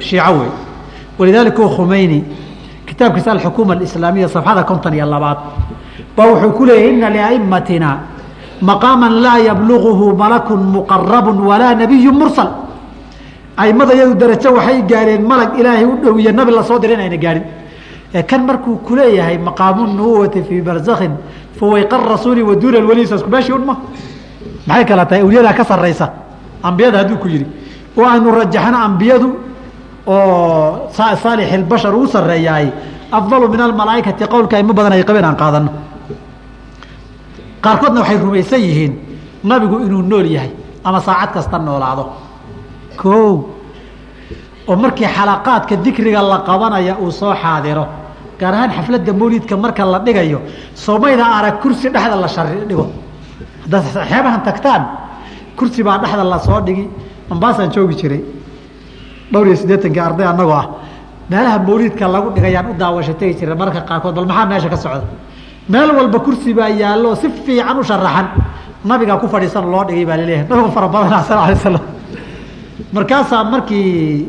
shiico wey walidaalika khumeyni kitaabkiisa alxukuuma alislaamiya safxada konton iyo labaad. Baa wuxuu ku leeyahy ina liaimatina maqaama laa yabluguhu malakun muqarabu walaa nabiyu mursal. Aimada iyadu darajo waxay gaareen malag ilaahay u dhow iyo nabi la soo diray inayna gaarin. Kan markuu kuleeyahay maqaamu nubuwati fii barzakin fawayqa rasuuli wa duuna waliisa isku meeshii un ma maxay kala tahay? Awliyadaa ka saraysa ambiyada hadduu ku yihi oo aynu rajaxno ambiyadu oo saalix ilbashar uu sareeyahay afdalu min almalaaikati qowlka aimo badan ay qabeen aan qaadano qaarkoodna waxay rumaysan yihiin nabigu inuu nool yahay ama saacad kasta noolaado. O oo markii xalaqaadka dikriga la qabanaya uu soo xaadiro gaar ahaan xafladda mawlidka marka la dhigayo soomayda arag kursi dhexda la shari haddaad xeebahan tagtaan kursi baa dhexda la soo dhigi ambaasaan joogi jiray dhowr iyo siddeetankii arday annagoo ah. Meelaha mawlidka lagu dhigayaan u daawasho tegi jira mararka qaarkood bal maxaa meesha ka socda? Meel walba kursi baa yaallo si fiican u sharaxan nabigaa ku fadhiisan loo dhigay baa la leeyahay. Nabigu fara badana sal alay slam markaasaa markii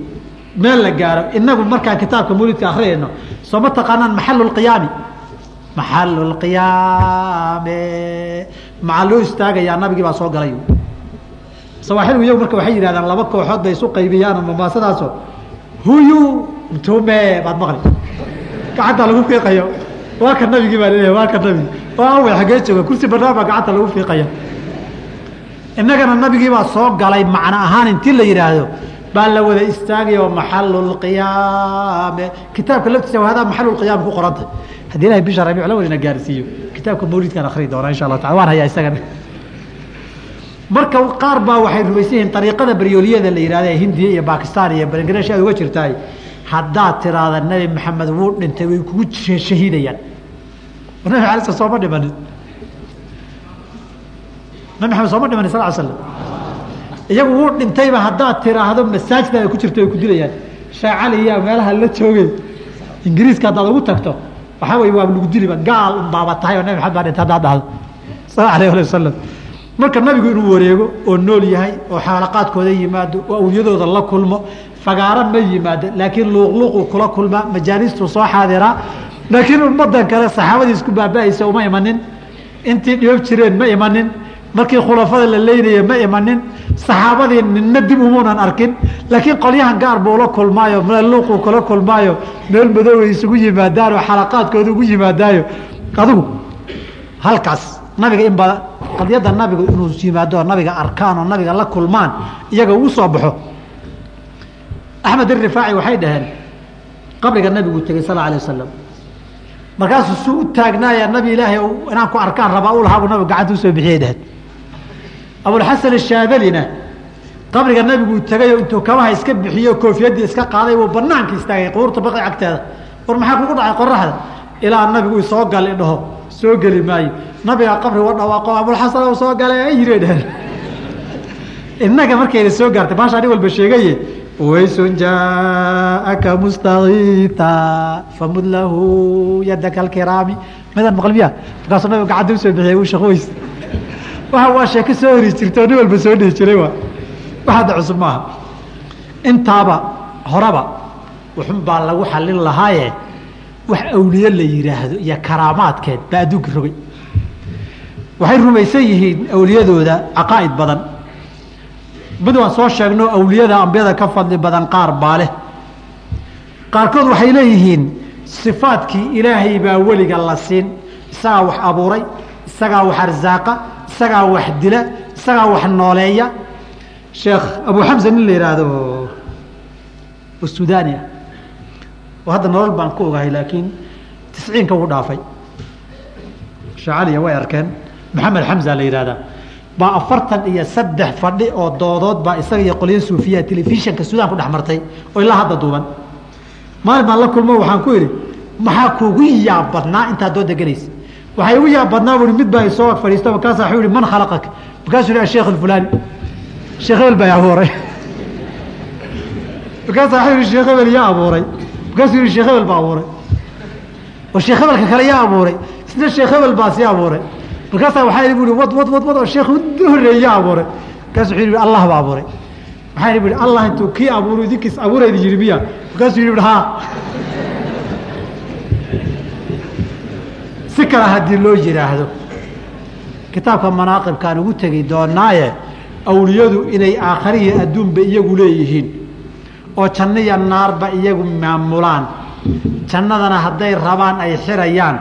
meel la gaaro inagu markaan kitaabka mawlidka akriyayno soo ma taqaanaan maxalu lqiyaami maxalu lqiyaame maxaa loo istaagayaa? Nabigii baa soo galay sawaaxilgu iyagu marka waxay yidhahdaan laba kooxood bay isu qaybiyaan mamaasadaaso huyu mtume baad maqli. Gacanta lagu fiiqayo. Waa ka nabigii baa la leeyahay waa ka nabigi oo awey xaggee jooga kursi banaan baa gacanta lagu fiiqaya. Innagana nabigiibaa soo galay macno ahaan intii la yidhaahdo baa la wada istaagaya oo maxalu lqiyaame kitaabka laftiisa hadaa maxalu lqiyaam ku qoranta. Haddii ilahay bisha rabiic la wadina gaarsiiyo. Kitaabka mawlidkaan akri doona insha allah taala waan hayaa isagana marka qaar baa waxay rumaysan yihiin ariiqada baryooliyada la yihahda ee hindiya iyo bakistan iyo bangladesh aad uga jirtaay haddaad tiraahda nebi maxamed wuu dhintay way kugu shahiidayaan nabi ala sl sooma dhimanin nabi maxamed sooma dhimanin sal slam iyagu wuu dhintayba haddaad tiraahdo masaajida ay ku jirto ay ku dilayaan. Sheekh cali yaa meelaha la joogay. Ingiriiska haddaad ugu tagto waxaa wey waa lagu diliba gaal unbaaba tahay oo nabi maxamed baa dhintay haddaad dhahdo. Sal alayh ali wasalam marka nabigu inuu wareego oo nool yahay oo xaalaqaadkooda yimaado oo awliyadooda la kulmo fagaaro ma yimaado laakiin luuqluuquu kula kulmaa majaalistuu soo xaadiraa laakiin ummadan kale saxaabadii isku baaba-aysa uma imanin. Intii dhibab jireen ma imanin. Markii khulafada la leynaya ma imanin. Saxaabadii nina dib umuunan arkin. Laakiin qolyahan gaar buu la kulmaayo luuquu kula kulmaayo meel madoobay isugu yimaadaan oo xalaqaadkooda ugu yimaadaayo. Adigu halkaas nabiga in badan qadiyadda nabigu inuu yimaado nabiga arkaan oo nabiga la kulmaan iyaga uu soo baxo. Axmed irifaaci waxay dhaheen qabriga nabigu tegey sal alay wasalam markaasuu su u taagnaaya nabi ilaahay inaan ku arkaan rabaa u lahaabuu nabigu gacanta u soo bixiyay dhaheen abulxasan ashaadalina qabriga nabigu tegay intuu kabaha iska bixiyo koofiyadii iska qaaday uu banaanka istaagay quurta baqi agteeda war maxaa kugu dhacay qoraxda ilaa nabigu soo gal idhaho soo geli maayo. Nabiga qabri wa dhawaaqo abulxasan u soo gala yiri dhaheen. Innaga markayna soo gaartay baasha ani walba sheegaye waysun jaaaka mustakiita famud lahu yadaka alkiraami. Midaan maqal miya markaasuu nabigu gacanta u soo bixiyay uu shaqoys waxa waa sheeko soo hori jirta oo nin walba soo dhihi jiray waa. Wax hadda cusub maaha. Intaaba horeba wuxun baa lagu xallin lahaaye wax awliye la yidhaahdo iyo karaamaadkeed baa adduunka rogay. Waxay rumaysan yihiin awliyadooda caqaa'id badan. Mid waan soo sheegno awliyada ambiyada ka fadli badan qaar baa leh. Qaarkood waxay leeyihiin sifaadkii ilaahay baa weliga la siin. Isagaa wax abuuray isagaa wax arsaaqa isagaa wax dila isagaa wax nooleeya. Sheekh abu xamsa nin la yihaahdo oo sudaani ah oo hadda nolol baan ku ogahay laakiin tisciinka wuu dhaafay. Shacaliya way arkeen. Maxamed xamza la yihahdaa baa afartan iyo saddex fadhi oo doodood baa isaga iyo qolyo suufiya telefishanka suudaan ku dhex martay oo ilaa hadda duuban. Maalin baan la kulmo waxaan ku idhi maxaa kuugu yaab badnaa intaad dooda gelaysa waxaa igu yaab badnaa bui mid baa isoo fadhiisto markaasa wuxuu yihi man khalaqak. Markaasuu yihi asheekh alfulaani sheekh hebel baa abuuray. Markaasa waxuu yihi sheekh hebel yaa abuuray markaasuu yihi sheekh hebel baa abuuray. Oo sheekh hebelka kale yaa abuuray. Isna sheekh hebel baa sii abuuray? Markaasaa waxaa bu i wad wad wad wad oo sheekh u horeeye yaa abuuray. Markaasu wuxuu yihi allah baa abuuray. Maxaa bu allah intuu kii abuuru idinkiis abuurayda yihi miya markaasuu yihi ha si kale haddii loo yidhaahdo kitaabka manaaqibkaan ugu tegi doonaaye awliyadu inay aakharihi adduunba iyagu leeyihiin oo janno naarba iyagu maamulaan. Jannadana hadday rabaan ay xirayaan.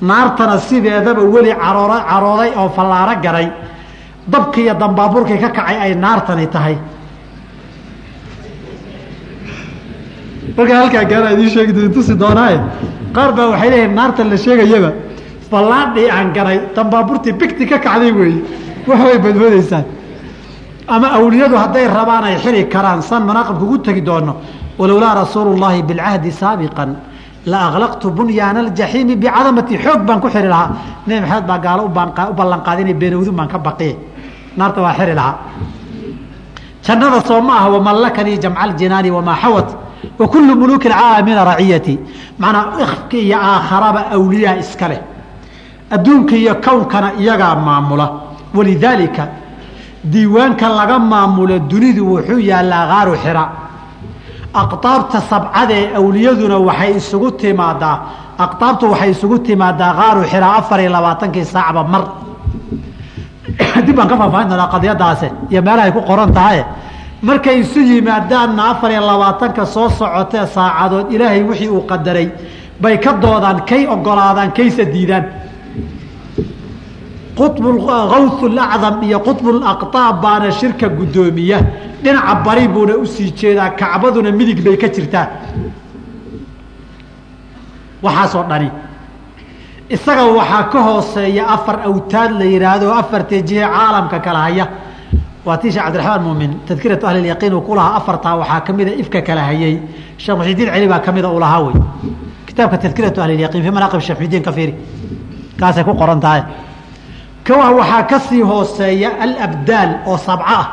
Naartana sideedaba weli caroora carooday oo fallaaro garay. Dabki iyo dambaaburkii ka kacay ay naartani tahay. Markaa halkaa gaara idiin sheegi tusi doonaaye. Qaar baa waxay leeyihiin naarta la sheegayaba fallaadhii aan garay dambaaburtii bigti ka kacday weeye wax way badboodaysaan ama awliyadu hadday rabaan ay xiri karaan san manaaqibka ugu tegi doono walowlaa rasuulu llaahi bilcahdi saabiqan la aklaqtu bunyaana aljaxiimi bicadamati xoog baan ku xiri lahaa. Nebi maxamed baa gaalo u ballanqaaday inay beenowdin baan ka baqiye naarta waa xiri lahaa. Jannada soo ma aha wamallakanii jamca aljinaani wamaa xawat wa kullu muluuki raciyati macnaa ifki iyo aakharaba awliyaa iska leh. Adduunka iyo kownkana iyagaa maamula. Walidaalika diiwaanka laga maamulo dunidu wuxuu yaallaa kaaru xira. Aqtaabta sabcadee awliyaduna waxay isugu timaadaa aqtaabtu waxay isugu timaadaa kaaru xira afar iyo labaatankii saacba mar. Dib baan ka faahfaahin doonaa qadiyadaase iyo meelahay ku qoran tahaye markay isu yimaadaanna afar iyo labaatanka soo socotee saacadood ilaahay wixii uu qadaray bay ka doodaan kay ogolaadaan kaysa diidaan qawsulacdam uh, iyo qudbulaqtaab baana shirka guddoomiya dhinaca bari buuna u sii jeedaa kacbaduna midig bay ka jirtaa. Waxaasoo dhani isaga waxaa ka hooseeya afar awtaad la yidhaahdo afartee jihe caalamka kala haya. Waa tii sheek cabdiraxmaan muumin tadkiratu ahliilyaqiin uu ku afartaa waxaa ka mida ifka kala hayay. Sheekh musxidiin celi baa ka mida uu lahaa wey. Kitaabka tadkiratu ahliilyaqiin fii manaaqib sheekh muxidiin ka fiiri kaasay ku qoran tahay kawa waxaa ka sii hooseeya alabdaal oo sabco ah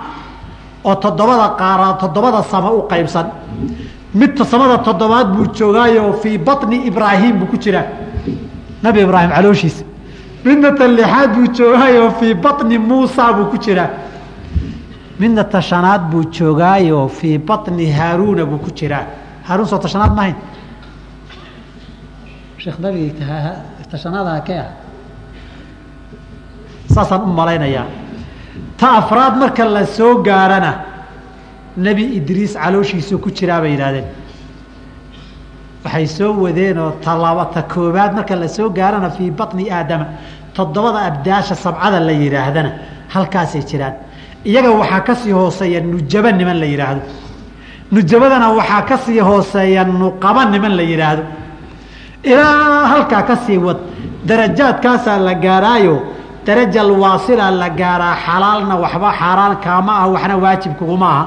oo toddobada qaara toddobada sama u qaybsan mid samada toddobaad buu joogaayo fii baطni ibraahim buu ku jiraa nabi ibraahim calooshiisa midna tan lixaad buu joogaayo fii baطni muusa buu ku jiraa midna tashanaad buu joogaayo fii baطni haaruuna buu ku jiraa haaruun soo tashanaad mahayn sheekh nabig tashanaadaha ke ah Saasaan u malaynayaa. Ta afraad marka la soo gaarana nebi idriis calooshiisuu ku jiraa bay yidhahdeen waxay soo wadeenoo talaba ta koobaad marka la soo gaarana fii baطni aadama toddobada abdaasha sabcada la yidhaahdana halkaasay jiraan. Iyaga waxaa ka sii hooseeya nujaba niman la yidhaahdo. Nujabadana waxaa ka sii hooseeya nuqaba niman la yidhaahdo. Ilaa halkaa ka sii wad darajaadkaasaa la gaaraayo daraja alwaasila la gaaraa xalaalna waxba xaaraan kaama ah waxna waajib kuguma aha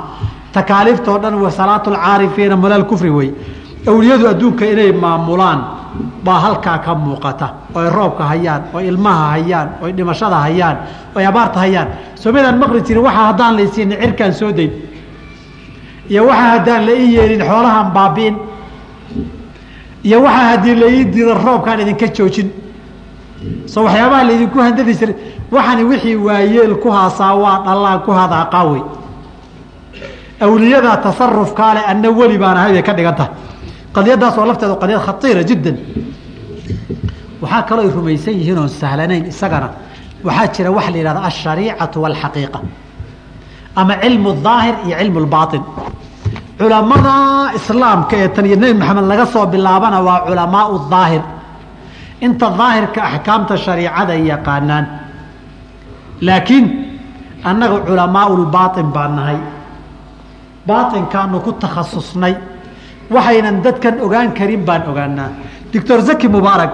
takaaliiftoo dhan wa salaatu lcaarifiina malaal kufri wey. Awliyadu adduunka inay maamulaan baa halkaa ka muuqata. Oy roobka hayaan oy ilmaha hayaan oy dhimashada hayaan oy abaarta hayaan. Soomidaan maqli jirin waxaa haddaan la isiinin cirkaan soo dayn iyo waxaa haddaan la ii yeelin xoolahaan baabi'in. Iyo waxaa haddii la ii diido roobkaan idinka joojin so waxyaabaha laydinku handadi jiray waxani wixii waayeel ku haasaa waa dhallaan ku hadaaqaa wey awliyadaa tasarufkaale anna weli baan ahay bay ka dhigan tahay qadiyadaas oo lafteedu qadiyad khatiira jiddan. Waxaa kaloo ay rumaysan yihiin oon sahlanayn isagana. Waxaa jira waxa la yihahda ashariicatu walxaqiiqa. Ama cilmu daahir iyo cilmu lbaain culamada islaamka ee tan iyo nebi maxamed laga soo bilaabana waa culamaau daahir inta daahirka axkaamta shariicada yaqaanaan. Laakiin annaga culamaau lbaain baan nahay. Baainkaanu ku takhasusnay. Waxaynan dadkan ogaan karin baan ogaanaa. Doctor zaki mubaarak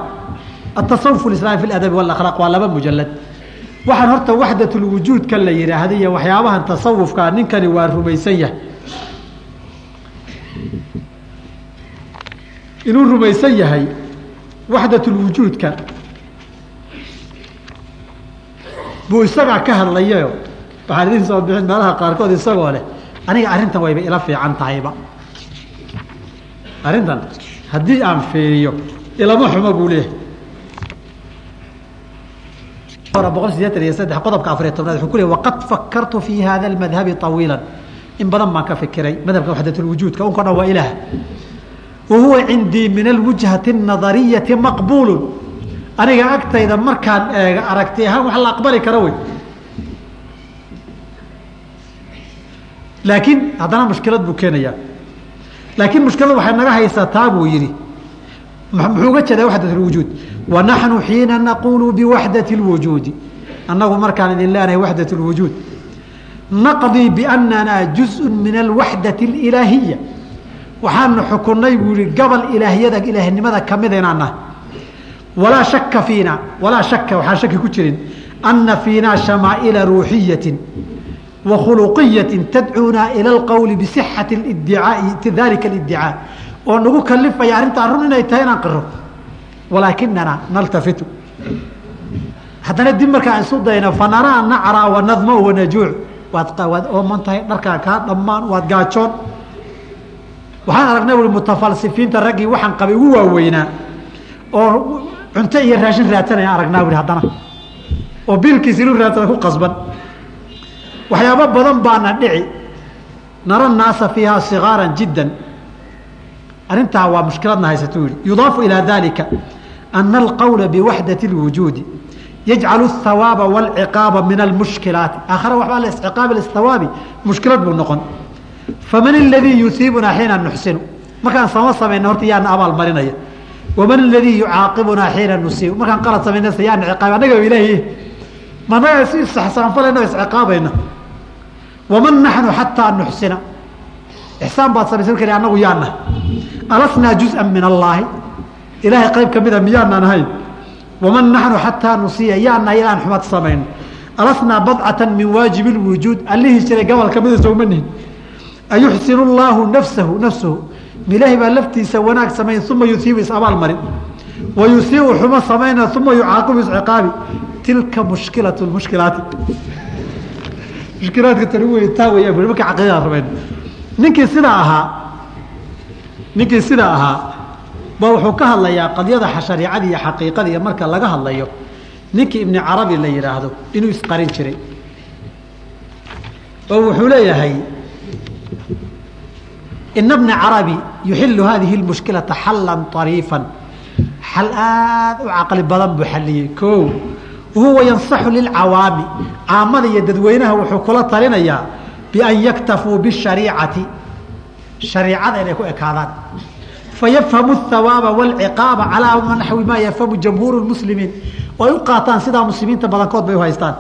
atasawuf islaami fi adabi walakhlaaq waa laba mujalad waxaan horta waxdatulwujuudka la yidhaahda iyo waxyaabahan tasawufkaa ninkani waa rumaysan yahay. Inuu rumaysan yahay waxdatulwujuudka buu isagaa ka hadlayayo. Waxaan idin soo bixin meelaha qaarkood isagoo leh. Aniga arrintan wayba ila fiican tahayba. Arrintan haddii aan fiiriyo ilama xumo buu leeyahay. Boqol sideetan iyo saddex qodobka afariy tobnaad wuxuu ku leey waqad fakartu fi hada almadhabi طawiila in badan baan ka fikiray madhabka waxdatulwujuudka unko dhan waa ilaah wa huwa cindii min alwujhati اnadariyati maqbuulu aniga agtayda markaan eega aragti ahaan wax la aqbali karo wey laakiin haddana mushkilad buu keenayaa laakiin mushkilad waxay naga haysataa buu yidhi muxuu uga jeedaa waxdat اlwujuud wanaxnu xiina naqulu biwaxdati اlwujuudi annagu markaan idin leenahay waxdat اlwujuud naqdii biannanaa juzءu min alwaxdati اlilaahiya waxaanu xukunay buu yihi gobol ilaahyada ilaahnimada kamida inaan nahay walaa shaka fiina walaa shaka waxaan shaki ku jirin ana fiinaa shamaa'ila ruuxiyatin wa khuluqiyatin ila alqowli bisixati iddicaai dalika اlidicaa oo nagu kalifaya arrintaa run inay tahay inaan qiro walaakinana naltafitu. Haddana dib markaan isu dayno fanaraa nacraa wanadmo wanajuuc waad ooman tahay dharkaa kaa dhammaan waad gaajoon waxaan aragnay ui mutafalsifiinta raggii waxaan qabay ugu waaweynaa oo cunto iyo raashin raadsanaya aragnaa ui haddana oo biilkiisa inu raadsada ku qasban waxyaabo badan baana dhici nara naasa fiihaa sigaara jiddan arrintaa waa mushkiladna haysato yihi yudaafu ilaa dalika ana alqowla biwaxdati اlwujuudi yajcalu الhawaaba wاlciqaaba min almushkilaati aakhare waxbaa lciqaabi lihawaabi mushkilad buu noqon faman ladii yusiibunaa xiina nuxsinu markaan samo samayna horta yaana abaal marinaya waman ladii yucaaqibunaa xiina nusiibu markaan qalad samaynasa yaana ciqaab annaga ilaahi managa si isaanfalayna isciqaabayna waman naxnu xataa nuxsina ixsaan baad samaysa marka annagu yaana alasnaa juzan min allaahi ilaahay qayb ka mida miyaanaan ahayn waman naxnu xataa nusiya yaana inaan xumad samayno alasnaa badcatan min waajibi lwujuud allihii jiray gobol ka mida sowma nihin ayuxsinu اllaahu nafsahu nafsahu ilaahay baa laftiisa wanaag samayn uma yusiibu is-abaal marin. Wa xumo samayna uma yucaaqibu isciqaabi. Tilka mushkilaة mushkilaati mushkilaadka tani wey taa weya marka caqiidada rumayn ninkii sidaa ahaa ninkii sidaa ahaa ba wuxuu ka hadlayaa qadyada shariicada iyo xaqiiqada iyo marka laga hadlayo ninkii ibni carabi la yidhaahdo inuu isqarin jiray. Oo wuxuu leeyahay ina bna carabi yuxilu haadihi اmushkilaa xalan ariifa xal aad u caqli badan buu xaliyey o wahuwa yansaxu lilcawaami caamada iyo dadweynaha wuxuu kula talinayaa bian yaktafuu bishariicati shariicada inay ku ekaadaan fayafhamu hawaaba wاlciqaaba calaa naxwi maa yafhamu jamhuuru muslimiin oo u qaataan sidaa muslimiinta badankood bay uhaystaan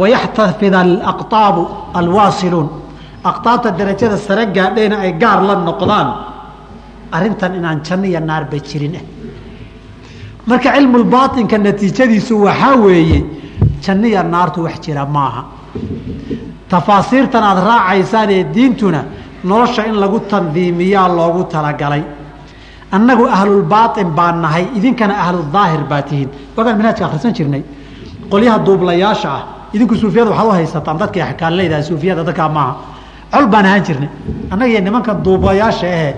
wayaxtafid alaqaabu alwaasiluun aqaabta darajada sare gaadheena ay gaar la noqdaan arrintan inaan janno iyo naarba jirin ah marka cilmulbaatinka natiijadiisu waxaa weeye janno iyo naartu wax jira maaha tafaasiirtan aada raacaysaan ee diintuna nolosha in lagu tandiimiyaa loogu talagalay annagu ahlulbaain baa nahay idinkana ahludaahir baa tihiin wagaan manhaajka akhrisan jirnay qolyaha duublayaasha ah idinku suufiyada waxaad u haysataan dadkii axkaanleydaha suufiyada dadkaa maaha col baan ahaan jirnay. Annaga iyo nimankan duublayaasha ahe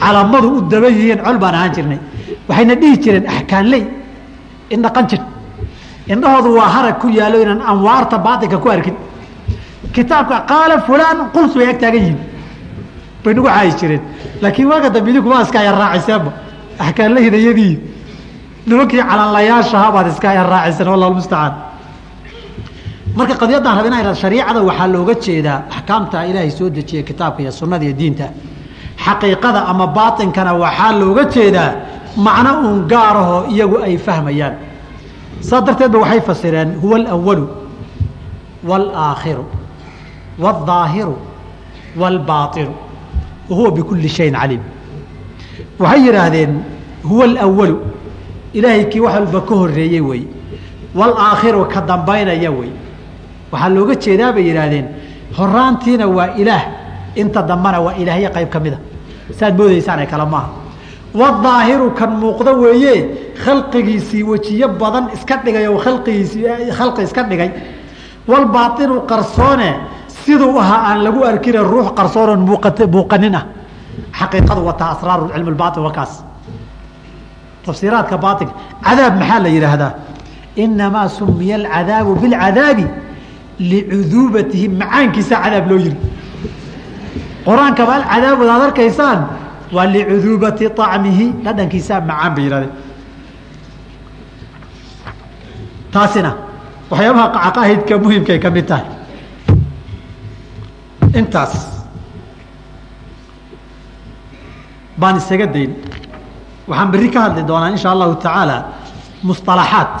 calamadu u daba yihiin col baan ahaan jirnay. Waxayna dhihi jireen axkaanley indha qanjir indhahoodu waa harag ku yaalo inaan anwaarta baatinka ku arkin. Kitaabka qaala fulaan quls bay ag taagan yihiin. Bay nagu caayi jireen. Laakiin waaga dambe idinkuma iska raaciseenba axkaanleyda iyadii nimankii calanlayaashaha baad iska aya raaciseen wallah mustacaan marka qadiyaddan rab inaa shariicada waxaa looga jeedaa axkaamta ilaahay soo dejiya kitaabka iyo sunnada iyo diinta xaqiiqada ama baatinkana waxaa looga jeedaa macno uun gaarahoo iyagu ay fahmayaan saas darteedba waxay fasireen huwa alawalu wاlaakhiru wاlظaahiru wاlbaطinu wa huwa bikulli shayin caliim waxay yidhaahdeen huwa alawalu ilaahay kii wax walba ka horeeyey wey wاlaakhiru ka dambaynaya wey waxaa looga jeedaa bay yidhaahdeen horaantiina waa ilaah inta dambana waa ilaahyo qayb ka mida saad moodeysaane kale maaha. Wadaahiru kan muuqdo weeye khalqigiisii wejiyo badan iska dhigay oo khalqigiisii khalqi iska dhigay. Walbaainu qarsoone siduu ahaa aan lagu arkine ruux qarsoonon muuqanin ah. Xaqiiqadu wataa asraaru cilm baain wakaas tafsiiraadka baainka cadaab maxaa la yidhaahdaa? Inamaa sumiya alcadaabu bilcadaabi licuduubatihi macaankiisa cadaab loo yiri qur-aankaba alcadaabud aad arkaysaan waa licuduubati طacmihi dhadhankiisaa macaan bay yihahdeen taasina waxyaabaha caqaahidka muhimkay ka mid tahay intaas baan isaga dayn waxaan berri ka hadli doonaa in sha allahu tacaala musطalaxaat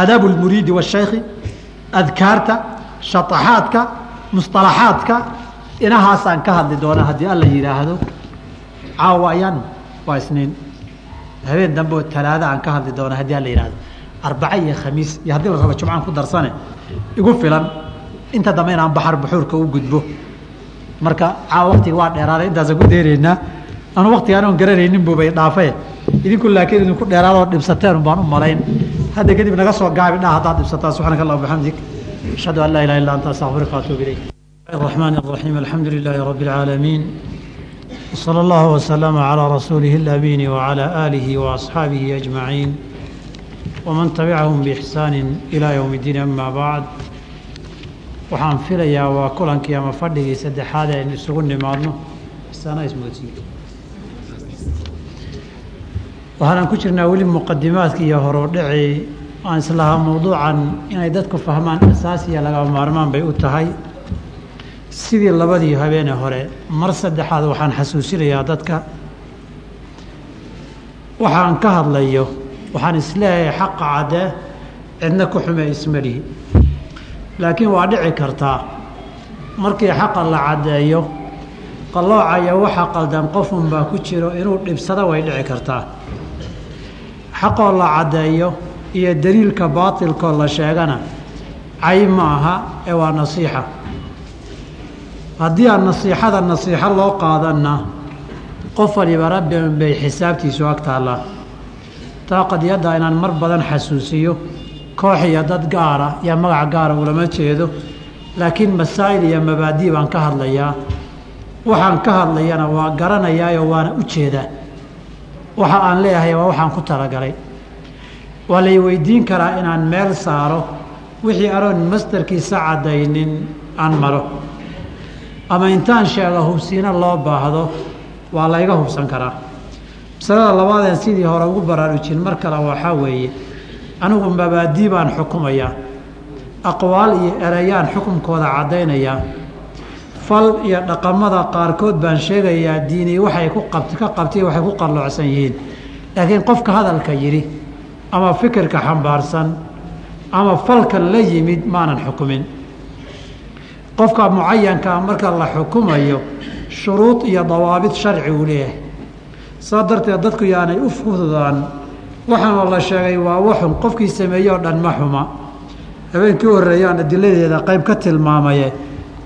aadaabu اlmuriidi wالshayki adkaarta shaطaxaadka musطalaxaadka inahaasaan ka hadli doonaa haddii alla yidhaahdo. Caawa ayaan waa isniin. Habeen dambe oo talaada aan ka hadli doonaa haddii alla yihahdo arbaca iyo khamiis iyo haddii la rabo jumcaan ku darsane igu filan. Inta dambe inaan baxar buxuurka u gudbo. Marka caawa waktiga waa dheeraaday intaasaan ku dheeraynaa. Anu waktigaan oon garanaynin buubay dhaafe idinku laakiin idinku dheeraadoo dhibsateen baan u malayn hadda kadib naga soo gaabi dha haddaad dhibsataa subxaanaka allah bixamdik ashhadu an laa ilaha illa anta astaqfiruka waatuub ilayk الرحمن الرحيم الحمد لله رب العالمين وصلى الله وسلم على رسوله الأمين وعلى آله وأصحابه أجمعين ومن تبعهم بإحسان إلى يوم الدين أما بعد waxaan filayaa waa kulankii ama fadhigii saddexaad ee aynu isugu nimaadno sana ismoodsiin waxaanan ku jirnaa weli muqadimaadkii iyo horudhacii aan islahaa mawduucan inay dadku fahmaan asaasiya lagama maarmaan bay u tahay. Sidii labadii habeene hore mar saddexaad waxaan xasuusinayaa dadka. Waxaan ka hadlayo waxaan is leeyahay xaqa caddee cidna ku xume ismalihi laakiin waa dhici kartaa markii xaqa la caddeeyo qalloocaya waxa qaldan qofunbaa ku jiro inuu dhibsado way dhici kartaa xaqoo la caddeeyo iyo daliilka baatilkoo la sheegana cay ma aha ee waa nasiixa. Haddii aan nasiixada nasiixo loo qaadanna qof waliba rabbian bay xisaabtiisu ag taallaa. Taa qadiyadda inaan mar badan xasuusiyo koox iyo dad gaara iyo magac gaara ulama jeedo laakiin masaa'il iyo mabaadii baan ka hadlayaa. Waxaan ka hadlayana waa garanayaayo waana u jeedaa waxa aan leeyahay waa waxaan ku talagalay. Waa lay weydiin karaa inaan meel saaro wixii aroon mastarkiisa caddaynin aan maro. Ama intaan sheega hubsiino loo baahdo waa layga hubsan karaa. Masalada labaadeen sidii hore ugu baraarujin mar kale waxaa weeye anigu mabaadii baan xukumayaa aqwaal iyo erayaan xukunkooda caddaynayaa fal iyo dhaqamada qaarkood baan sheegayaa diini waxay ku qabt ka qabtay waxay ku qalloocsan yihiin. Laakiin qofka hadalka yidhi ama fikirka xambaarsan ama falka la yimid maanan xukumin. Qofka mucayankaa marka la xukumayo shuruud iyo dawaabid sharci uu leeyahay. Saa darteed dadku yaanay u fududaan waxaana la sheegay waa waxun qofkii sameeye oo dhan ma xuma. Habeenkii horreeyaan adiladeeda qayb ka tilmaamaye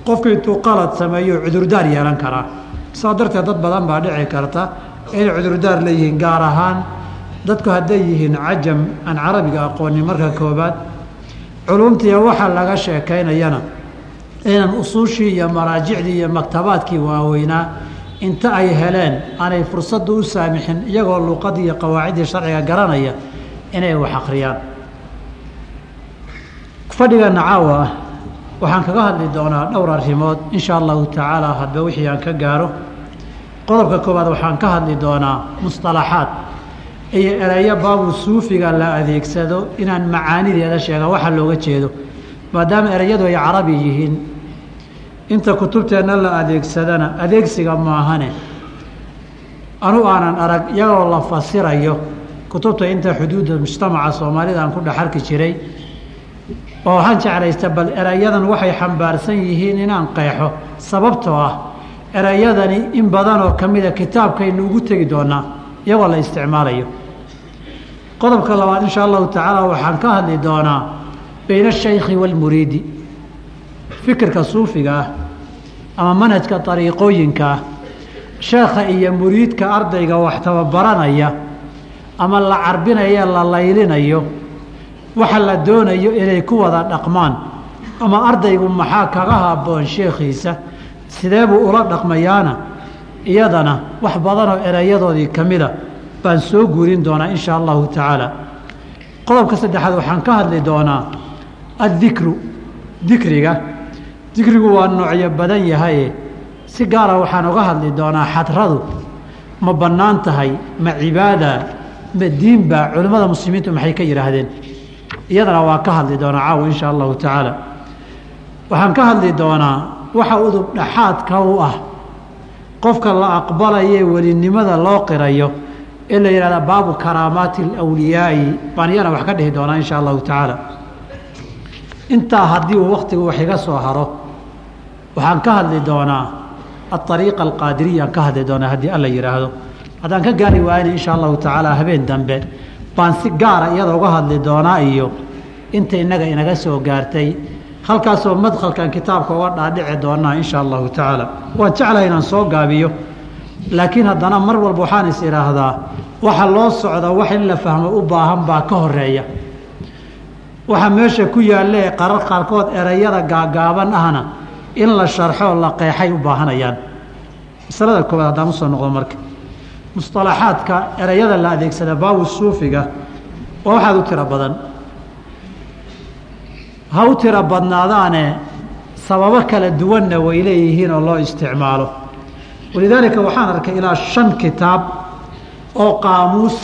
qofku intuu qalad sameeyo cudurdaar yeelan karaa. Saa darteed dad badan baa dhici karta inay cudurdaar leeyihiin gaar ahaan dadku hadday yihiin cajam aan carabiga aqoonin. Marka koobaad culumtiiya waxa laga sheekaynayana inaan usuushii iyo maraajicdii iyo maktabaadkii waaweynaa inta ay heleen aanay fursadda u saamixin iyagoo luqadii iyo qawaaciddii sharciga garanaya inay wax akhriyaan. Fadhigana caawa ah waxaan kaga hadli doonaa dhowr arrimood. In sha allahu tacaala hadba wixii aan ka gaaro. Qodobka koowaad waxaan ka hadli doonaa musطalaxaad iyo ereyo baabu suufiga la adeegsado inaan macaanideeda sheega waxa looga jeedo. Maadaama ereyadu ay carabi yihiin inta kutubteenna la adeegsadana adeegsiga maahane. Anu aanan arag iyagoo la fasirayo kutubta inta xuduudda mujtamaca soomaalida aan ku dhex arki jiray oo waxaan jeclaysta bal erayadan waxay xambaarsan yihiin inaan qeexo. Sababtoo ah erayadani in badan oo ka mida kitaabkaynu ugu tegi doonaa iyagoo la isticmaalayo. Qodobka labaad insha allahu tacaala waxaan ka hadli doonaa bayna ashaykhi waalmuriidi fikirka suufiga ah ama manhajka dariiqooyinka ah sheekha iyo muriidka ardayga wax tababaranaya ama la carbinayo la laylinayo waxa la doonayo inay ku wada dhaqmaan. Ama ardaygu maxaa kaga habboon sheekhiisa? Sidee buu ula dhaqmayaana? Iyadana wax badanoo erayadoodii ka mida baan soo guurin doonaa in shaa allahu tacaala. Qodobka saddexaad waxaan ka hadli doonaa addikru dikriga. Dikrigu waa noocyo badan yahaye si gaara waxaan uga hadli doonaa xadradu. Ma bannaan tahay ma cibaada ma diinba culimmada muslimiintu maxay ka yidhaahdeen iyadana waa ka hadli doonaa caawa insha allahu tacaala. Waxaan ka hadli doonaa waxa udub dhaxaadka u ah. Qofka la aqbalaye welinimada loo qirayo ee la yihahda baabu karaamaati alawliyaai baan iyana wax ka dhihi doonaa insha allahu tacaala. Intaa haddii uu waktigu wax iga soo haro waxaan ka hadli doonaa aariiqa alqaadiriya aan ka hadli doonaa haddii alla yidhaahdo haddaan ka gaari waayna insha allahu tacaala habeen dambe baan si gaara iyada uga hadli doonaa iyo inta innaga inaga soo gaartay. Halkaasoo madkhalkan kitaabka uga dhaadhici doonaa insha allahu tacaala. Waan jeclahay inaan soo gaabiyo. Laakiin haddana mar walba waxaan is idhaahdaa waxa loo socda wax in la fahmo u baahan baa ka horreeya waxa meesha ku yaalla ee qarar qaarkood erayada gaagaaban ahna in la sharxo la qeexay u baahanayaan. Masalada koowaad haddaan u soo noqdo marka musطalaxaadka erayada la adeegsada baabu suufiga waa waxaad u tiro badan. Ha u tiro badnaadaane sababo kala duwanna way leeyihiin oo loo isticmaalo. Walidaalika waxaan arkay ilaa shan kitaab oo qaamuus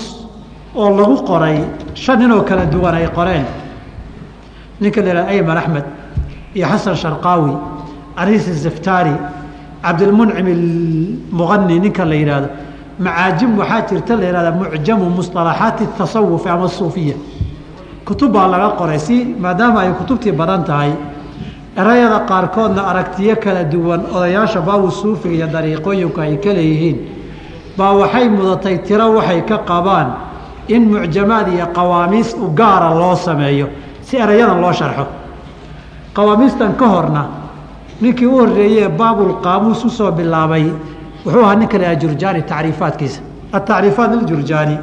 oo lagu qoray shan ninoo kala duwan ay qoreen. Ninka la yihahda ayman axmed iyo xasan sharqaawi ariis zaftari cabdilmuncim almuqani ninka la yidhaahdo macaajim waxaa jirta la yihahda mucjamu musطalaxaati tasawufi ama suufiya. Kutub baa laga qoray si maadaama ay kutubtii badan tahay erayada qaarkoodna aragtiyo kala duwan odayaasha baabu suufiga iyo dariiqooyinku ay ka leeyihiin baa waxay mudatay tiro waxay ka qabaan in mucjamaad iyo qawaamiis u gaara loo sameeyo si erayadan loo sharxo. Qawaamiistan ka horna ninkii u horreeyee baabulqaamuus u soo bilaabay wuxuu ahaa ninka la jurjaani tacriifaadkiisa. Atacriifaat liljurjaani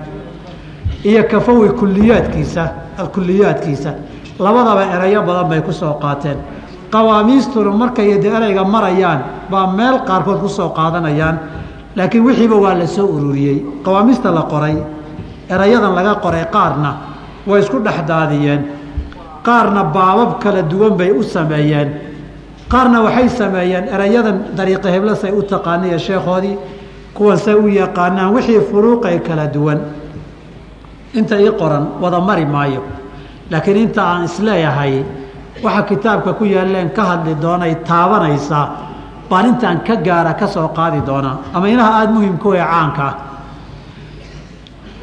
iyo kafawi kuliyaadkiisa kuliyaadkiisa labadaba erayo badan bay ku soo qaateen. Qawaamiistuna markay de ereyga marayaan baa meel qaarkood ku soo qaadanayaan laakiin wixiiba waa la soo ururiyey. Qawaamiista la qoray erayadan laga qoray qaarna way isku dhexdaadiyeen qaarna baabab kala duwan bay u sameeyeen qaarna waxay sameeyeen erayadan dariiqa hebla say u taqaaniya sheekhoodii kuwan say u yaqaanaan wixii furuuqay kala duwan. Inta ii qoran wada mari maayo. Laakiin inta aan is leeyahay waxa kitaabka ku yaalleen ka hadli doonay taabanaysaa baan intaan ka gaara ka soo qaadi doonaa. Ama inaha aada muhimka ee caanka. Ah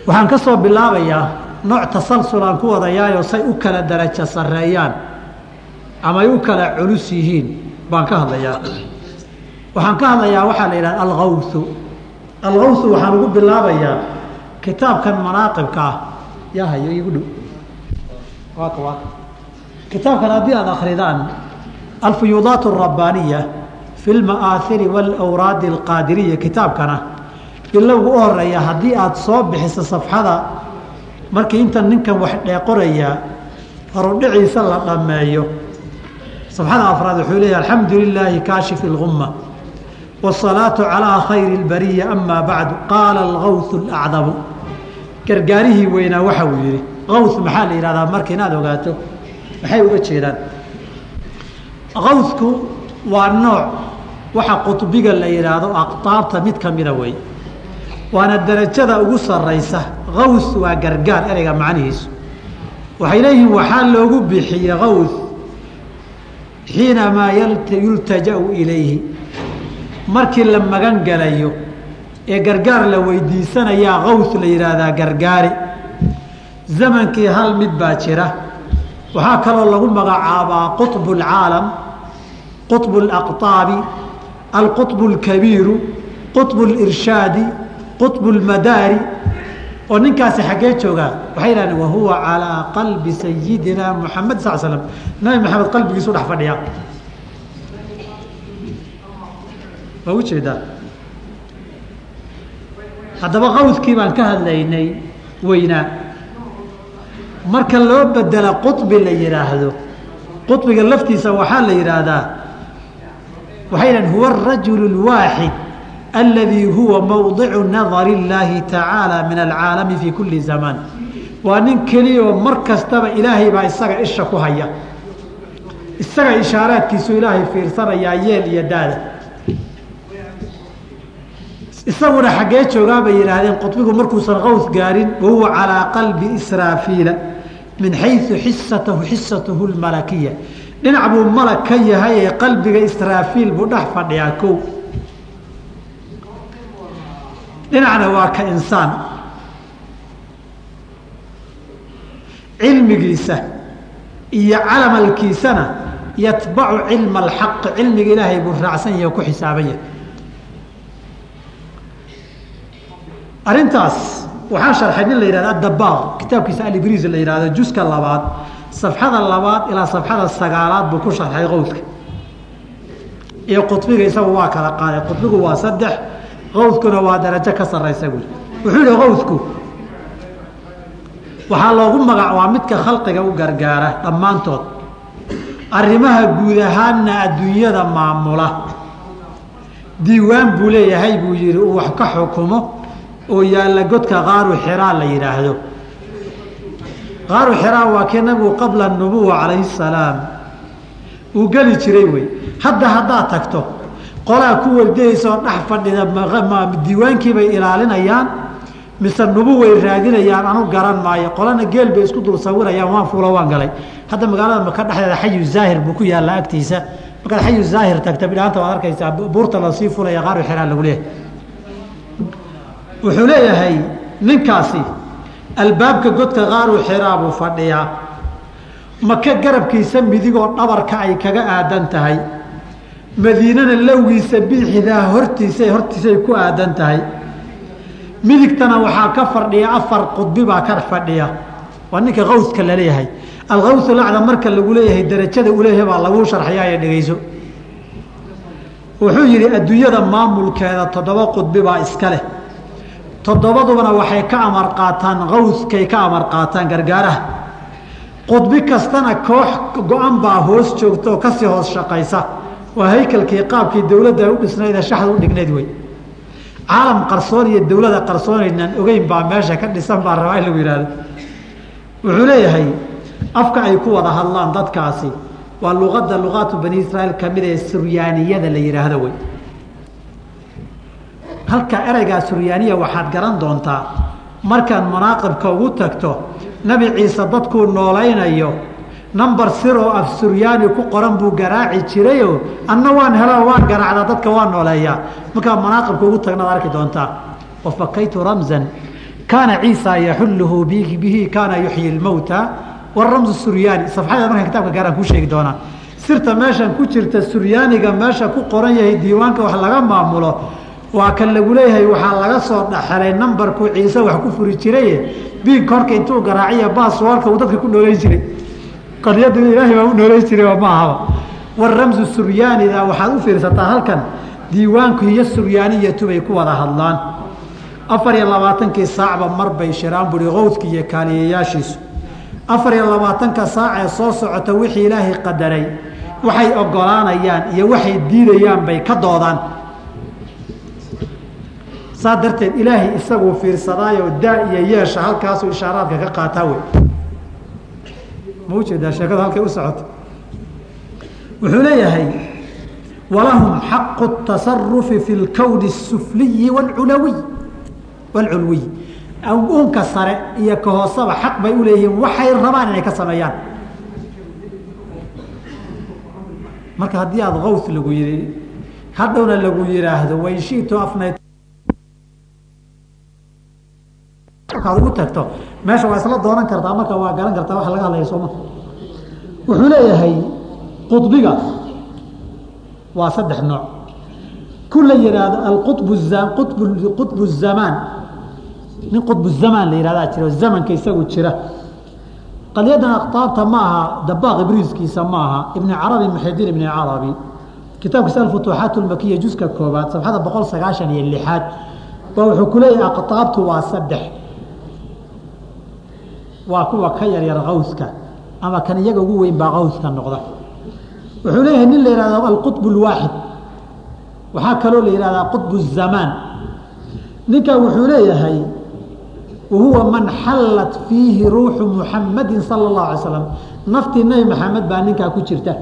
waxaan ka soo bilaabayaa nooc tasalsul aan ku wadayaayoo say u kala darajo sarreeyaan ama ay u kala culus yihiin baan ka hadlayaa. Waxaan ka hadlayaa waxaa la yidhahda alkawthu alkawthu waxaan ugu bilaabayaa kitaabkan manaaqibka ah. Yaa hayo igu dhow. W kitaabkan haddii aada akridaan alfuyuudaat arabbaniya fi lma'aahiri waalawraadi alqaadiriya kitaabkana ila u horreeya haddii aada soo bixiso safxada markii intan ninkan wax dheeqorayaa horudhiciisa la dhammeeyo safxada afraad wuxuu leeyahy alxamdu lilaahi kaashif اlguma wالsalaatu calىa khayri اlbariya ama bacdu qaala algawth اlacdamu gargaarihii weynaa waxa uu yihi awth maxaa la yihahdaa marka inaad ogaato maxay uga jeedaan awthku waa nooc waxa qutbiga la yidhaahdo aqtaabta mid kamida wey waana darajada ugu saraysa awth waa gargaar ereyga macnihiisu waxay leeyihiin waxaa loogu bixiyey awth xiinamaa yultajau ilayhi markii la magan galayo ee gargaar la weydiisanayaa awth la yidhaahdaa gargaari zamankii hal mid baa jira waxaa kaloo lagu magacaabaa quطb اlcaalam quطb اlaqطaabi alquطb اlkabiiru quطb اlirshaadi quطb اlmadaari oo ninkaasi xaggee joogaa waxay yidhahdeen wahuwa calىa qalbi sayidina muxamed sal slam nabi maxamed qalbigiisu dhex fadhiya waa ujeedaa haddaba qawdkii baan ka hadlaynay weynaa marka loo bedela quطbi la yidhaahdo quطbiga laftiisa waxaa la yidhaahdaa waxay dhahen huwa الrajul الwaaxid aladii huwa mowdicu nadar اllaahi tacaalى min alcaalami fi kuli zamaan waa nin keliya oo mar kastaba ilaahay baa isaga isha ku haya isaga ishaaraadkiisu ilaahay fiirsanayaa yeel iyo daada isaguna xaggee joogaa bay yidhaahdeen qudbigu markuusan qaws gaarin wahuwa calaa qalbi israafiila min xayu xisatahu xisatahu lmalakiya dhinac buu malag ka yahay ee qalbiga israafiil buu dhex fadhiyaa kow dhinacna waa ka insaan. Cilmigiisa iyo calamalkiisana yatbacu cilma alxaqi cilmiga ilaahay buu raacsan yahe ku xisaabanya arrintaas waxaan sharxay nin la yihahdo addabaaq kitaabkiisa alibris la yihahdo juska labaad safxada labaad ilaa safxada sagaalaad buu ku sharxay qowdka iyo qudbiga isagu waa kala qaaday qudbigu waa saddex qowdkuna waa darajo ka saraysa buui wuxuu yihi qowdku waxaa loogu magac waa midka khalqiga u gargaara dhammaantood. Arrimaha guud ahaanna adduunyada maamula. Diiwaan buu leeyahay buu yihi uu wax ka xukumo oo yaalla godka qaaru xiraa la yidhaahdo. Qaaru xiraa waa kii nabigu qabla nubuwa calayhi salaam. Uu geli jiray wey. Hadda haddaad tagto qolaa ku wardaysa oo dhex fadhida diiwaankiibay ilaalinayaan mise nubuway raadinayaan anu garan maayo. Qolana geel bay isku dul sawirayaan waan fuulo waan galay. Hadda magaalada maka dhexdeeda xayu zaahir buu ku yaalla agtiisa. Markaad xayu zaahir tagta bidhaanta waad arkaysaa buurta la sii fulaya qaaru xiraa lagu leeyahay. Wuxuu leeyahay ninkaasi albaabka godka qaaru xiraa buu fadhiyaa. Maka garabkiisa midigoo dhabarka ay kaga aadan tahay madiinana lowgiisa bidxidaa hortiisa hortiisay ku aadan tahay. Midigtana waxaa ka fadhiya afar qudbi baa ka fadhiya. Waa ninka qawska la leeyahay alqawsu lacda marka lagu leeyahay darajada uleeyahay baa lagu sharxayaa dhegeyso wuxuu yidhi adduunyada maamulkeeda toddoba qudbi baa iska leh. Toddobadubana waxay ka amar qaataan qawskay ka amar qaataan gargaaraha. Qudbi kastana koox go-an baa hoos joogta oo ka sii hoos shaqaysa waa haykalkii qaabkii dowladda u dhisnayda shaxda u dhignayd wey. Caalam qarsoon iyo dowladda qarsoonaynaan ogeyn baa meesha ka dhisan baa rabaa in lagu yihahdo wuxuu leeyahay afka ay ku wada hadlaan dadkaasi waa luqadda luqaatu bani israail ka mid ee suryaaniyada la yidhaahdo wey. Halka ereygaa suryaaniya waxaad garan doontaa markaad manaaqibka ugu tagto nabi ciise dadkuu noolaynayo number sir oo af suryaani ku qoran buu garaaci jirayoo anna waan helo waan garaacdaa dadka waan nooleeyaa. Markaa manaaqibka ugu tagnaad arki doontaa wafakaytu ramzan. Kaana ciisa yaxulluhu bihi kaana yuxyi lmowta waramzu suryaani safxada markaan kitabka gaaraan kuu sheegi doonaa. Sirta meeshan ku jirta suryaaniga meesha ku qoran yahay diiwaanka wax laga maamulo waa kan lagu leeyahay waxaa laga soo dhaxelay nambarkuu ciise wax ku furi jiraye. Biig korka intuu garaaciya baaswarka uu dadka ku nooleyn jiray qaryada ilaahay baa u nooleyn jiray ma ahaba waramzu suryaanida waxaad u fiirsataa halkan diiwaanku iyo suryaaniyatu bay ku wada hadlaan. Afar iyo labaatankii saacba mar bay shiraan buri qowdka iyo kaaliyayaashiisu afar iyo labaatanka saac ee soo socota wixii ilaahay qadaray waxay ogolaanayaan iyo waxay diidayaan bay ka doodaan. Saa darteed ilaahay isaguu fiirsadaayo daa iyo yeesha halkaasuu ishaaraadka ka qaataa wey ma u jeedaa sheekada halkay u socoto? Wuxuu leeyahay walahum xaqu tasarufi fi lkowni sufliyi wlulawiy wlculwiy unka sare iyo ka hoosaba xaq bay uleeyihiin waxay rabaan inay ka sameeyaan. Marka haddii aada kawth lagu yii hadhowna lagu yihaahdo wain shitu afnayt markaad ugu tagto meesha waa isla doonan kartaa marka waa garan kartaa waxa laga hadlaya sooma wuxuu leeyahay qudbiga waa saddex nooc. Ku la yihaahdo alqub qub qutbu zamaan nin qudbu zamaan la yihahdaa jira zamanka isagu jira. Qadyadan aqtaabta ma aha dabaaq ibriiskiisa ma aha. Ibni carabi muxidiin ibni carabi. Kitaabkiisa alfutuuxaat lmakiya juska koobaad sabxada boqol sagaashan iyo lixaad. Ba wuxuu ku aqtaabtu waa saddex waa kuwa ka yaryar kawska ama kan iyaga ugu weyn baa kawska noqda. Wuxuu leeyahay nin la yihahdo alqutb lwaaxid waxaa kaloo la yihahdaa qutb zamaan ninkan wuxuu leeyahay wahuwa man xallat fiihi ruuxu muxamadin sala اllahu alay slam naftii nebi maxamed baa ninkaa ku jirta.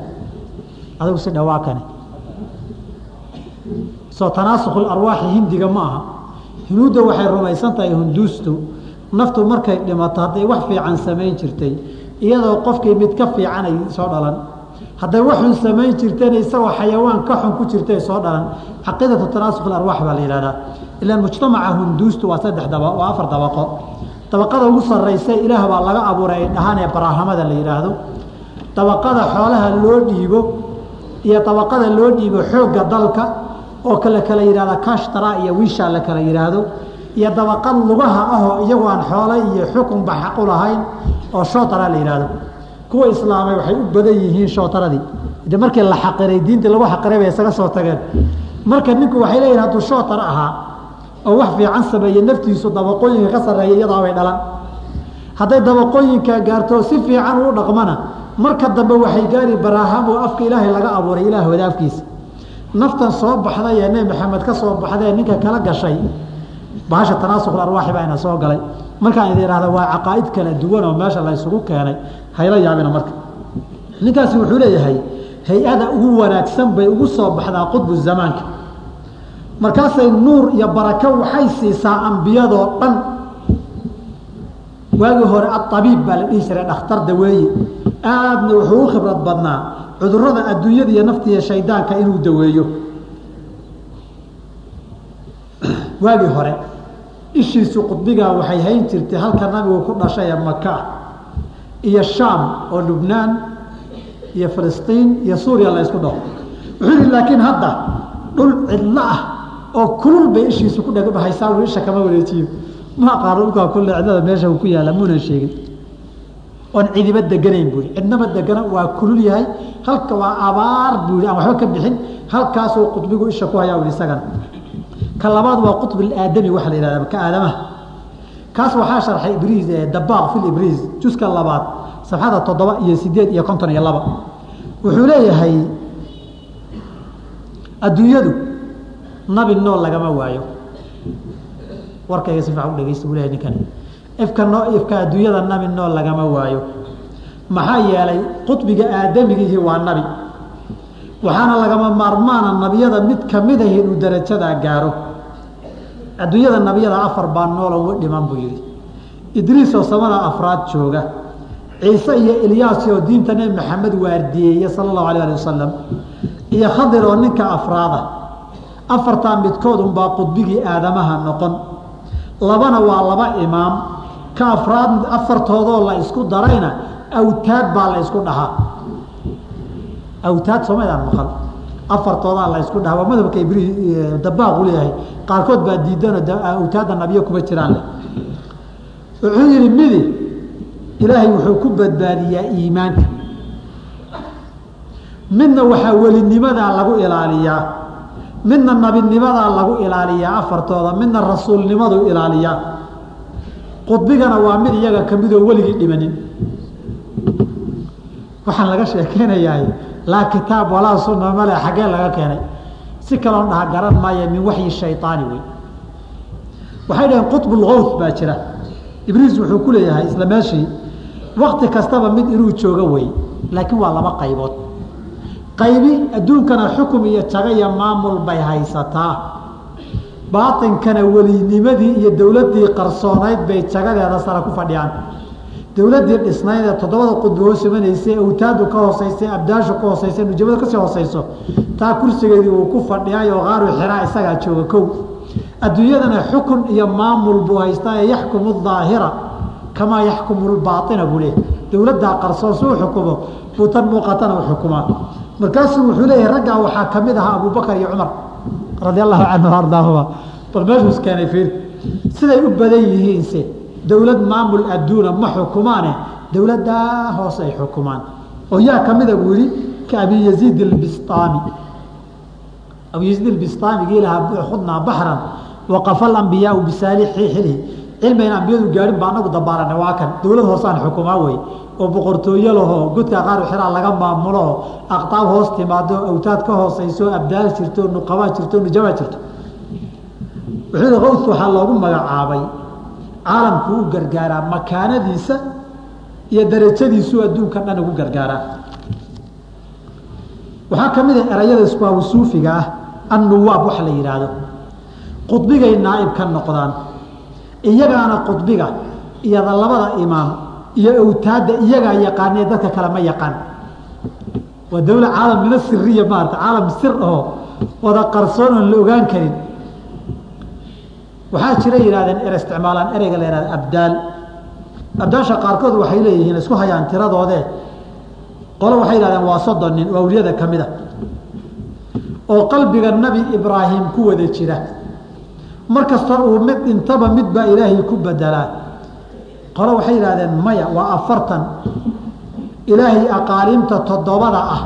Adigu si dhawaa kane soo tanaasukh arwaaxi hindiga ma aha. Hinuudda waxay rumaysan tahay hunduustu naftu markay dhimato hadday wax fiican samayn jirtay iyadoo qofkii mid ka fiican ay soo dhalan. Hadday waxun samayn jirteen isagoo xayawaan ka xun ku jirtay soo dhalan. Caqiidatu tanaasukh arwaax baa la yihahdaa ilaan mujtamaca hunduustu waa saddex daba waa afar dabaqo. Dabaqada ugu sarraysa ilaah baa laga abuuray ay dhahaan ee baraahamada la yidhaahdo. Dabaqada xoolaha loo dhiibo iyo dabaqada loo dhiibo xoogga dalka oo kale kala yidhahda kashtara iyo wiisha la kala yidhaahdo iyo dabaqad lugaha ahoo iyagoo aan xoole iyo xukunba xaqu lahayn oo shootara la yidhaahdo kuwa islaamay waxay u badan yihiin shootaradii. De markii la xaqiray diintii lagu xaqiray bay isaga soo tageen. Marka ninku waxay leeyihiin hadduu shootar ahaa oo wax fiican sameeye naftiisu dabaqooyinka ka sarreeya iyadaa bay dhalan hadday dabaqooyinka gaarto si fiican uu dhaqmana. Marka dambe waxay gaari baraaham oo afka ilaahay laga abuuray ilaahooda afkiisa naftan soo baxday ee nebi maxamed ka soo baxday ninka kala gashay bahasha tanaasukh arwaaxi baa soo galay. Markaan idin ihahda waa caqaa'id kala duwan oo meesha la ysugu keenay. Hayla yaabina marka. Ninkaasi wuxuu leeyahay hay'ada ugu wanaagsan bay ugu soo baxdaa qudbu zamaanka. Markaasay nuur iyo barako waxay siisaa ambiyadoo dhan. Waagii hore aabiib baa la dhihi jiray dhakhtar daweeye aadna wuxuu u khibrad badnaa cudurrada adduunyada iyo naftiiyo shaydaanka inuu daweeyo waagii hore ishiisu qudbigaa waxay hayn jirtay halka nabigu ku dhashay ee maka iyo shaam oo lubnaan iyo filistiin iyo suuriya la ysku wuxuu yihi laakiin hadda dhul cidlo ah oo kulul bay ishiisu ku dhegahaysaa isha kama wareejiyo. Ma aqaano dhulkaa kulle cidlada meesha uu ku yaalla muunan sheegin. Oon cidiba deganayn buu yihi cidnaba degana waa kulul yahay halka waa abaar buu yihi aan waxba ka bixin halkaasuu qudbigu isha ku hayaa u isagana ka labaad waa qطb aadami waa la yihahda ka aadamaha kaas waxaa sharxay ibriis dabaaq fi ibriis juska labaad safxada toddoba iyo sideed iyo konton iyo laba. Wuxuu leeyahay adduunyadu nabi nool lagama waayo. Warkayga si fiican u dhegeysta buu leeyahay ninkani ifka noo ifka adduunyada nabi nool lagama waayo. Maxaa yeelay qطbiga aadamigihii waa nabi waxaana lagama maarmaana nabiyada mid ka mid ahi inuu darajadaa gaaro. Adduunyada nabiyada afar baa noolon wa dhiman buu yihi idriis oo samada afraad jooga. Ciise iyo ilyaas oo diinta nebi maxamed waardiyeeye sala allahu alah ali wasalam iyo khadir oo ninka afraada. Afartaa midkood unbaa qudbigii aadamaha noqon. Labana waa laba imaam. Ka afraad afartoodoo la isku darayna awtaad baa la isku dhahaa awtaad soomaydaan maqal? Afartoodaa la dhaha waa madhabka ibri dabaaq u leeyahay. Qaarkood baa diidanoo awtaadda nabiyo kuma jiraan leh. Wuxuu yihi midi ilaahay wuxuu ku badbaadiyaa iimaanka. Midna waxaa welinimadaa lagu ilaaliyaa. Midna nabinimadaa lagu ilaaliyaa afartooda. Midna rasuulnimadu ilaaliyaa. Qudbigana waa mid iyaga kamidoo weligii dhimanin. Waxaan laga sheekeynayaa laa kitaab walaa sunna male xaggee laga keenay. Si kaloon dhaha garan maayo min waxyi shayطaani wey waxay dhaheen qطbulgawth baa jira. Ibriis wuxuu ku leeyahay isla meeshii wakti kastaba mid inuu joogo wey laakiin waa laba qaybood. Qaybi adduunkana xukum iyo jago iyo maamul bay haysataa. Baatinkana welinimadii iyo dowladdii qarsoonayd bay jagadeeda sare ku fadhiyaan dowladdii dhisnayd ee toddobada hoos imanaysay awtaadu ka hooseysay abdaashu ka hooseysa nujamadu ka sii hooseyso taa kursigeedii uu ku fadhiyay oo qaaru xiraa isagaa jooga kow. Adduunyadana xukun iyo maamul buu haystaa ee yaxkumu daahira kamaa yaxkumu lbaaina buu leeyahy dowladdaa qarsoon suu xukumo buu tan muuqatana u xukumaa markaasuu wuxuu leeyahay raggaa waxaa ka mid ahaa abubakar iyo cumar radi allahu canhu ardaahuma bal meeshuus keenay fiir siday u badan yihiinse dowlad maamul adduuna ma xukumaane dowladdaa hoose ay xukumaan. Oo yaa kamida buu yihi ka abi yaziid اbistaami abu yaziid اbistaamigii lahaa khudnaa baxran waqafa alambiyaau bisaalixilhi cilmigan ambiyadu gaadhin baa anagu dabaaranay waa kan. Dowlad hoosaan xukumaa wey. Oo boqortooyo lahoo godka qaar xiraa laga maamulo aqtaab hoos timaado awtaad ka hooseyso abdaal jirto nuqabaa jirto nujabaa jirto. Wuxuu yihi qaws waxaa loogu magacaabay caalamku u gargaaraa makaanadiisa iyo darajadiisuu adduunka dhan ugu gargaaraa. Waxaa ka mid a erayada iskuabu suufiga ah annuwaab waxa la yidhaahdo qudbigay naaib ka noqdaan iyagaana qudbiga iyada labada imaam iyo awtaadda iyagaa yaqaanee dadka kale ma yaqaan. Waa dawla caalam mina siriya maarata caalam sir aho wada qarsoon oon la ogaan karin waxaa jira yihahdeen er isticmaalaan ereyga la yihahda abdaal. Abdaasha qaarkood waxay leeyihiin isku hayaan tiradoodee. Qolo waxay yihahdeen waa soddon nin oo awliyada ka mid oo qalbiga nabi ibraahim ku wada jira. Mar uu mid dhintaba mid baa ilaahay ku bedelaa qolo waxay yidhahdeen maya waa afartan. Ilaahay aqaaliimta toddobada ah.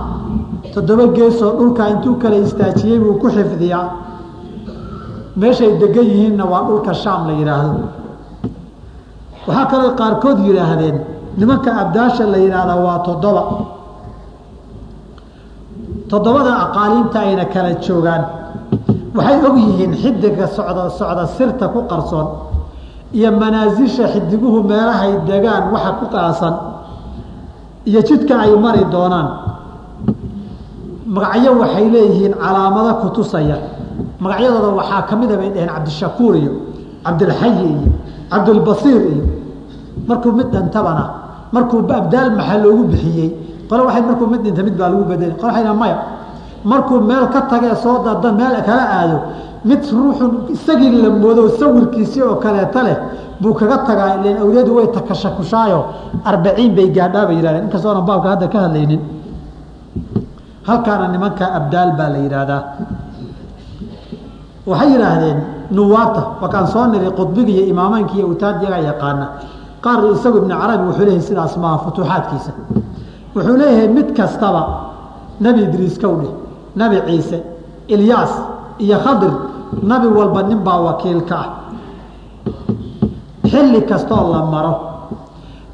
Toddoba geesoo dhulkaa intuu kala istaajiyey buu ku xifdiyaa meeshay degan yihiinna waa dhulka shaam la yidhaahdo waxaa kaloo qaarkood yidhaahdeen nimanka abdaasha la yidhaahda waa toddoba. Toddobada aqaaliimta ayna kala joogaan. Waxay og yihiin xidiga socda socda sirta ku qarsoon iyo manaasisha xidiguhu meelahay degaan waxa ku qaasan iyo jidka ay mari doonaan. Magacyo waxay leeyihiin calaamado kutusaya magacyadooda waxaa ka mida bay dhaheen cabdishakuur iyo cabdilxayi iyo cabdulbasiir iyo markuu mid dhintabana markuu abdaal maxaa loogu bixiyey. Qole waxay markuu mid dhinta mid baa lagu bedelay qole waxay maya markuu meel ka tagee soo dadan meel kala aado mid ruuxun isagii la moodo sawirkiisii oo kaleeta leh buu kaga tagaa ilan awliyadu way takashakushaayo. Arbaciin bay gaadhaa bay yihahdeen inkastoo onan baabka hadda ka hadlaynin. Halkaana nimanka abdaal baa la yidhaahdaa waxay yidhaahdeen nuwaabta wakaan soo niri qudbiga iyo imaamaynka iyo utaad iyagaa yaqaana. Qaar isagu ibnu carabi wuxuu leeyahay sidaas maaha futuuxaadkiisa. Wuxuu leeyahay mid kastaba nebi idriis kowdhe nebi ciise ilyaas iyo khadir. Nabi walba nin baa wakiilka ah. Xilli kastoo la maro.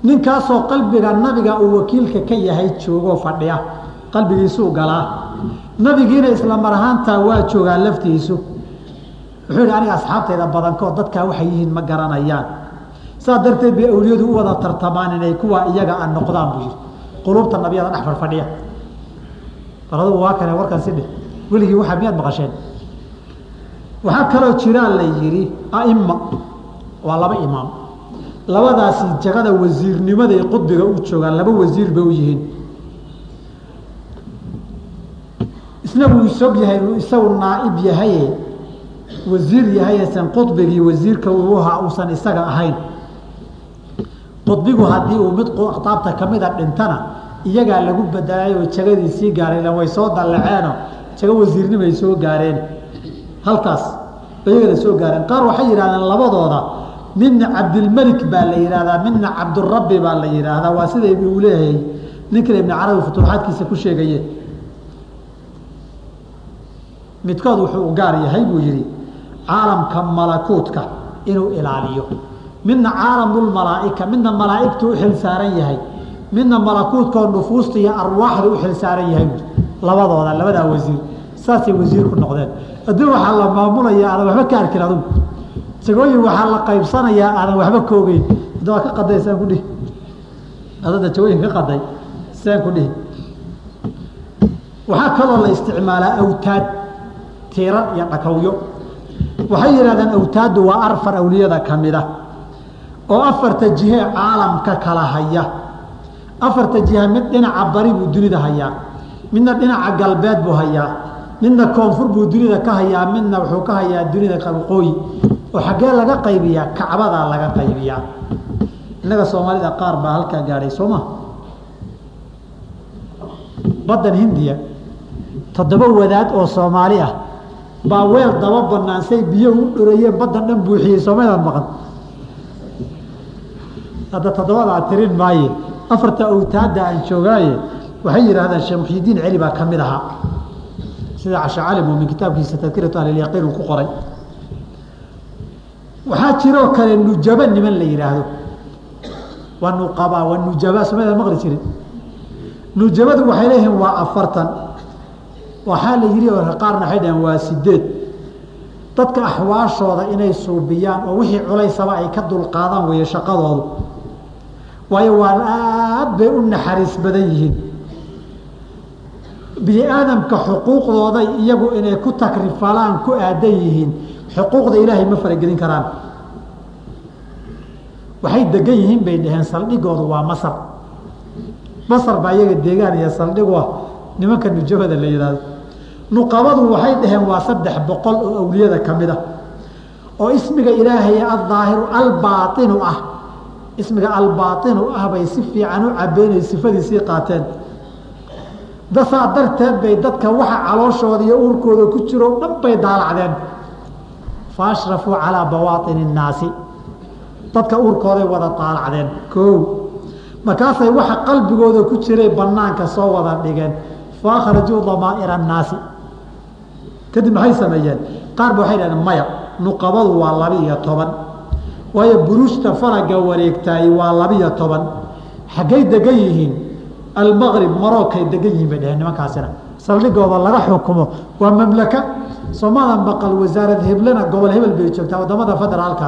Ninkaasoo qalbiga nabiga uu wakiilka ka yahay joogoo fadhiya qalbigiisuu galaa. Nabigiina isla mar ahaantaa waa joogaa laftiisu wuxuu yidhi aniga asxaabtayda badankood dadkaa waxay yihiin ma garanayaan. Saas darteed bay awliyadu u wada tartamaan inay kuwa iyaga a noqdaan buu yidhi. Quluubta nabiyada dhex farfadhiya. Bal waa kane warkan si dheh weligii waxaa miyaad maqasheen? Waxaa kaloo jiraa la yidhi aima waa laba imaam. Labadaasi jagada wasiirnimaday qudbiga u joogaan laba wasiir bay u yihiin. Isna wuu isog yahay isagu naaib yahaye wasiir yahaysan qudbigii wasiirka uha uusan isaga ahayn. Qudbigu haddii uu mid khtaabta kamida dhintana iyagaa lagu bedelaayoo jagadii sii gaaray ilan way soo dallaceeno jago wasiirnimay soo gaareen. Halkaas iyagana soo gaareen. Qaar waxay yidhahdeen labadooda midna cabdilmelik baa la yidhahdaa midna cabdurabbi baa la yidhaahdaa. Waa sida uu leeyahay ninkale ibni carabi futuuxaadkiisa ku sheegaye midkood wuxuu gaar yahay buu yidhi caalamka malakuutka inuu ilaaliyo. Midna caalamulmalaaika midna malaaigtu u xil saaran yahay. Midna malakuutkoo nufuusta iyo arwaaxda u xil saaran yahay. Labadooda labadaa wasiir. Saasay wasiir noqdeen. Adduun waxaa la maamulaya aadan waxba ka arkin adugu. Jagooyin waxaa la qaybsanayaa aadan waxba ka ogeyn. Hadda waa ka qaday saan ku dhihi. Adada jagooyin ka qaday saan ku dhihi. Waxaa kaloo la isticmaalaa awtaad tiiran iyo dhakawyo waxay yidhahdeen awtaaddu waa afar awliyada ka mida oo afarta jihee caalamka kala haya. Afarta jiha mid dhinaca bari buu dunida hayaa midna dhinaca galbeed buu hayaa midna koonfur buu dunida ka hayaa midna wuxuu ka hayaa dunida waqooyi oo xaggee laga qaybiyaa kacbadaa laga qaybiyaa. Innaga soomaalida qaar baa halkaa gaadhay soo ma? Baddan hindiya toddoba wadaad oo soomaali ah baa weel daba banaan say biyo u dhorayeen baddan dhan buuxiyey soomaydaan maqan. Hadda toddobadaa tirin maaye. Afarta awtaadda aan joogaaye waxay yidhahdeen sheekh muxyidiin celi baa ka mid ahaa. Sida casha calim oo min kitaabkiisa tadkiratu ahlilyaqiin uu ku qoray. Waxaa jiroo kale nujaba niman la yidhaahdo waa nuqaba waa nujaba soomaalida maqli jirin. Nujabadu waxay leeyihiin waa afartan waxaa la yidhi qaarna waxay dhaheen waa sideed. Dadka axwaashooda inay suubiyaan oo wixii culaysaba ay ka dulqaadaan weeye shaqadoodu. Waayo waa aad bay u naxariis badan yihiin. Bini aadamka xuquuqdooday iyagu inay ku takrifalaan ku aadan yihiin xuquuqda ilaahay ma faragelin karaan. Waxay degan yihiin bay dhaheen saldhigoodu waa masar. Masar baa iyaga deegaan iyo saldhigu ah nimanka nujabada la yidhaahdo nuqabadu waxay dhaheen waa saddex boqol oo awliyada ka mid a oo ismiga ilaahay addaahiru albaainu ah. Ismiga albaainu ah bay si fiican u cabeenay sifadiisii qaateen. Dasaa darteed bay dadka waxa calooshooda iyo uurkooda ku jiro dhan bay daalacdeen. Fa ashrafuu calaa bawaaini innaasi dadka uurkooday wada daalacdeen. Koow markaasay waxa qalbigooda ku jiray banaanka soo wada dhigeen. Fa akhrajuu damaa'ira annaasi kadib maxay sameeyeen? Qaar ba waxay dhahdeen maya nuqabadu waa laba iyo toban waayo buruushta faraga wareegtaay waa labiyo toban. Xaggay degan yihiin almaqrib marookay degan yihiin bay dhaheen nimankaasina. Saldhigooda laga xukumo waa mamlaka. Soomaadan baqal wasaarad heblena gobol hebel bay joogtaa waddamada federaalka.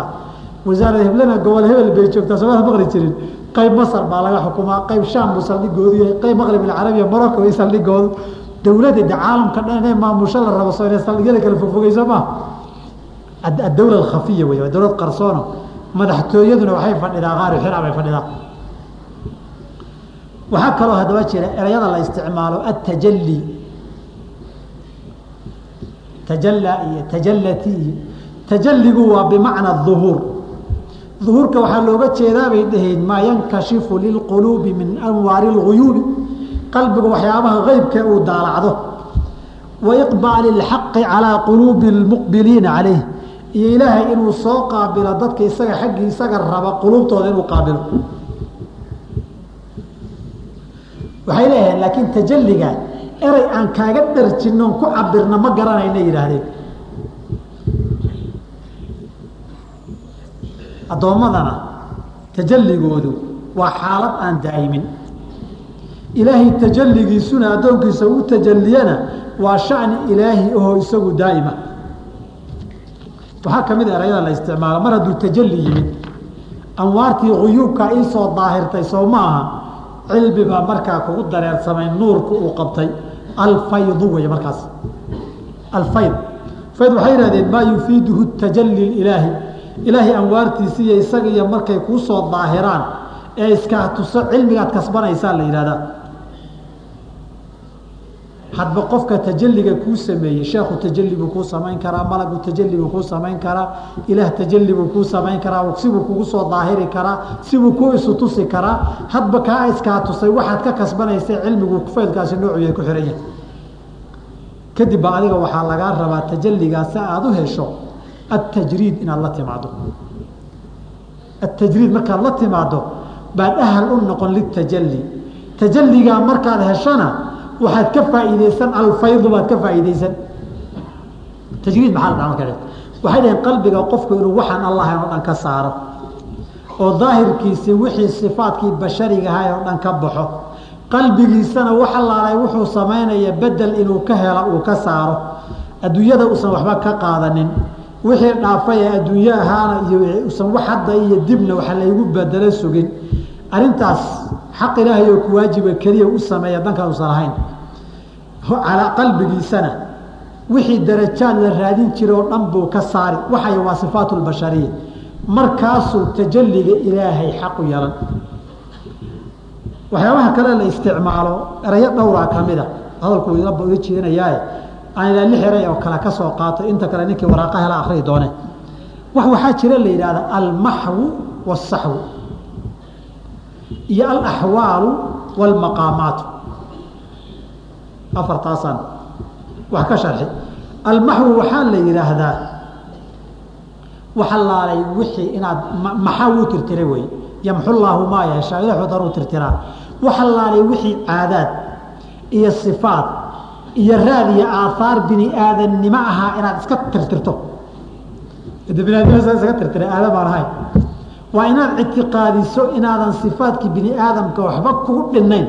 Wasaarad heblena gobol hebel bay joogtaa soomaadan maqli jirin. Qayb masar baa laga xukumaa qayb shaam buu saldhigoodu yahay qayb maqrib alcarabiya marocco way saldhigoodu dowladda de caalamka dhan inay maamusho la rabo soo inay saldhigyada kala fogfogeyso ma? Adawla alkhafiya wey waa dowlad qarsoono madaxtooyaduna waxay fadhidaa qaari xira bay fadhidaa waxaa kaloo haddaba jira ereyada la isticmaalo atajali tajallaa iyo tajallati iyo tajalligu waa bimacna duhuur duhuurka waxaa looga jeedaa bay dhaheen maa yankashifu lilquluubi min anwaari اlguyuubi qalbigu waxyaabaha qeybka uu daalacdo. Wa iqbaali اlxaqi calaa quluubi اlmuqbiliina calayh. Iyo ilaahay inuu soo qaabilo dadka isaga xaggii isaga raba quluubtooda inuu qaabilo. Waxay leeyahaen laakiin tajalliga erey aan kaaga dharjinoon ku cabirna ma garanayna yidhaahdeen. Addoommadana tajalligoodu waa xaalad aan daa'imin ilaahay tajalligiisuna addoonkiisa u tajalliyana waa shani ilaahi ahoo isagu daa'ima. Waxaa ka mid a erayada la isticmaalo mar hadduu tajalli yimid anwaartii quyuubka iisoo daahirtay soo ma aha cilmi baa markaa kugu dareersamay nuurku uu qabtay. Alfaydu wey markaas. Alfayd. Fayd waxay yihahdeen maa yufiiduhu tajalli ilaahi. Ilaahay anwaartiisi iyo isaga iyo markay kuu soo daahiraan ee iska tuso cilmigaad kasbanaysaa la yidhahdaa hadba qofka tajalliga kuu sameeyey sheekhu tajalli buu kuu samayn karaa malagu tajalli buu kuu samayn karaa ilaah tajalli buu kuu samayn karaa sibuu kugu soo daahiri karaa sibuu ku isu tusi karaa hadba kaa iskaa tusay waxaad ka kasbanaysa cilmigu faydkaasi noocuya ku xihan yahay. Kadib ba adiga waxaa lagaa rabaa tajalligaas si u hesho atajriid inaad la timaado atajriid markaad la timaado baad ahal u noqon litajalli tajalligaa markaad heshona waxaad ka faa'iideysan alfaydu baad ka faa'iideysan tajriid maxaa la marka waxay dhaheen qalbiga qofku inuu waxaan allahayn oo dhan ka saaro oo daahirkiisii wixii sifaadkii bashariga ahay oo dhan ka baxo. Qalbigiisana wax allaalay wuxuu samaynaya bedel inuu ka helo uu ka saaro. Adduunyada uusan waxba ka qaadanin. Wixii dhaafay ee adduunyo ahaana iyo usan wax hadda iyo dibna waxa laygu bedelo sugin. Arrintaas xaq ilaahay oo ku waajiba keliya u sameeya dankaan usan ahayn. Calaa qalbigiisana wixii darajaad la raadin jira oo dhan buu ka saari. Waxay waa sifaat lbashariya markaasuu tajalliga ilaahay xaq u yeelan. Waxyaabaha kale la isticmaalo erayo dhowraa ka mid a hadalku ila jeedinayaae aan ilaa lix eray oo kale ka soo qaato. Inta kale ninkii waraaqa hela akriyi doone. Wax waxaa jira la yidhahda almaxwu wasaxwu iyo alaxwaalu wاlmaqaamaatu afartaasaan wax ka sharxi. Almaxwu waxaa la yidhaahdaa waxa laalay wixii inaad maxaa wuu tirtira wey yamxu llaahu maa yeeshaa ilaxu daruu tirtiraa. Waxa laalay wixii caadaad iyo sifaad iyo raad iyo aahaar bini aadannimo ahaa inaad iska tirtirto. Biniadnimo iska tirtira aadam aan ahayn waa inaad ictiqaadiso inaadan sifaadkii bini aadamka waxba kugu dhinayn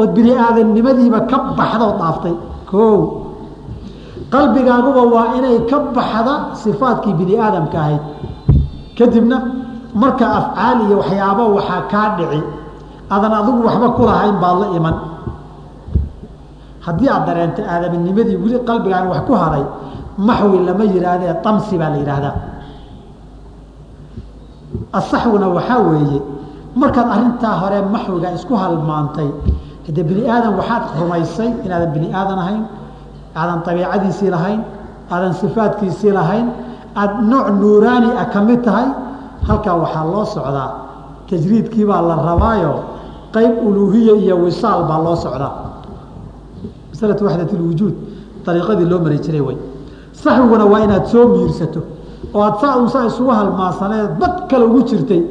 ood bini aadamnimadiiba ka baxdoo dhaaftay. O qalbigaaguba waa inay ka baxda sifaadkii bini aadamka ahayd. Kadibna marka afcaal iyo waxyaaba waxaa kaa dhici. Adan adigu waxba kulahayn baad la iman. Haddii aad dareento aadaminimadii weli qalbigaan wax ku haray maxwi lama yihaahdee tamsi baa la yidhaahdaa asaxwina waxaa weeye markaad arintaa hore maxwiga isku halmaantay hade bini aadan waxaad rumaysay inaadan bini aadan ahayn aadan abiicadiisii lahayn aadan sifaadkiisii lahayn aada nooc nuuraani ah ka mid tahay halkaa waxaa loo socdaa. Tajriidkii baa la rabaayo qayb uluuhiya iyo wisaal baa loo socdaa. Masalatu waxdat lwujuud ariiqadii loo mari jiray wey saxwiguna waa inaad soo miirsato oo aad saa saa isugu halmaansaneed bad kale ugu jirtay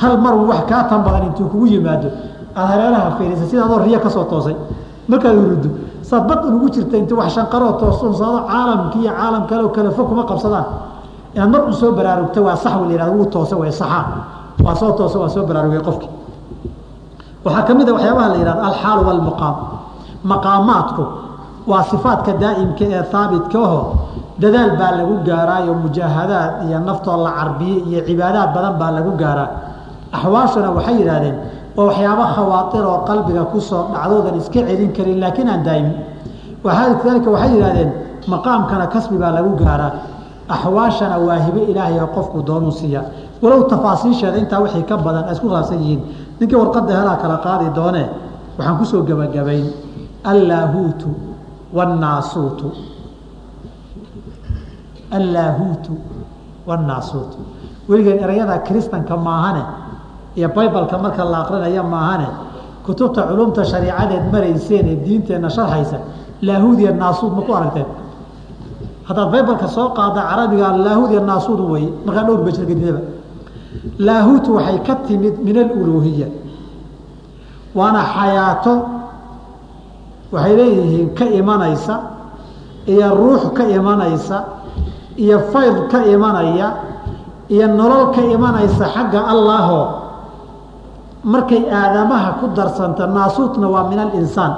hal mar wax kaa tan badan intuu kugu yimaado. Aada hareeraha fiirisa sida riyo ka soo toosay. Markaad uruddo saad bad ugu jirta inta wax shanqaroo toosunsaado caalamkii iyo caalam kaleo kale fog kuma qabsadaan. Inaad mar u soo baraarugta waa saxwi la yihahdo wuu toosa way saxaa waa soo toosa waa soo baraarugay qofkii. Waxaa ka mid a waxyaabaha la yihahdo alxaalu walmuqaam maqaamaadku waa sifaadka daa'imka ee haabitka aho dadaal baa lagu gaaraayo mujaahadaad iyo naftoo la carbiyey iyo cibaadaad badan baa lagu gaaraa. Axwaashuna waxay yidhahdeen waa waxyaaba khawaatir oo qalbiga ku soo dhacdoodan iska celin karin laakiin aan daa'imin kadalika waxay yidhahdeen maqaamkana kasbi baa lagu gaaraa. Axwaashana waa hibe ilaahay oo qofku doonuu siiya. Walow tafaasiisheeda intaa wixii ka badan ay isku raabsan yihiin ninkii warqadda helaa kala qaadi doonee waxaan ku soo gebagabayn allaahuutu wاnnaasuutu allaahuutu wاnnaasuutu weligeen erayada kiristanka maahane iyo baybalka marka la aqrinaya maahane kutubta culumta shariicadeed marayseen ee diinteenna sharxaysa laahuud iyo naasuud ma ku aragteen? Haddaad baybalka soo qaada carabiga laahuud iyo naasuud weye markaa dhowr bajrgadidaba laahuut waxay ka timid min aluluuhiya waana xayaato waxay leeyihiin ka imanaysa iyo ruux ka imanaysa iyo fayd ka imanaya iyo nolol ka imanaysa xagga allaho markay aadamaha ku darsanta naasuutna waa min alinsaan.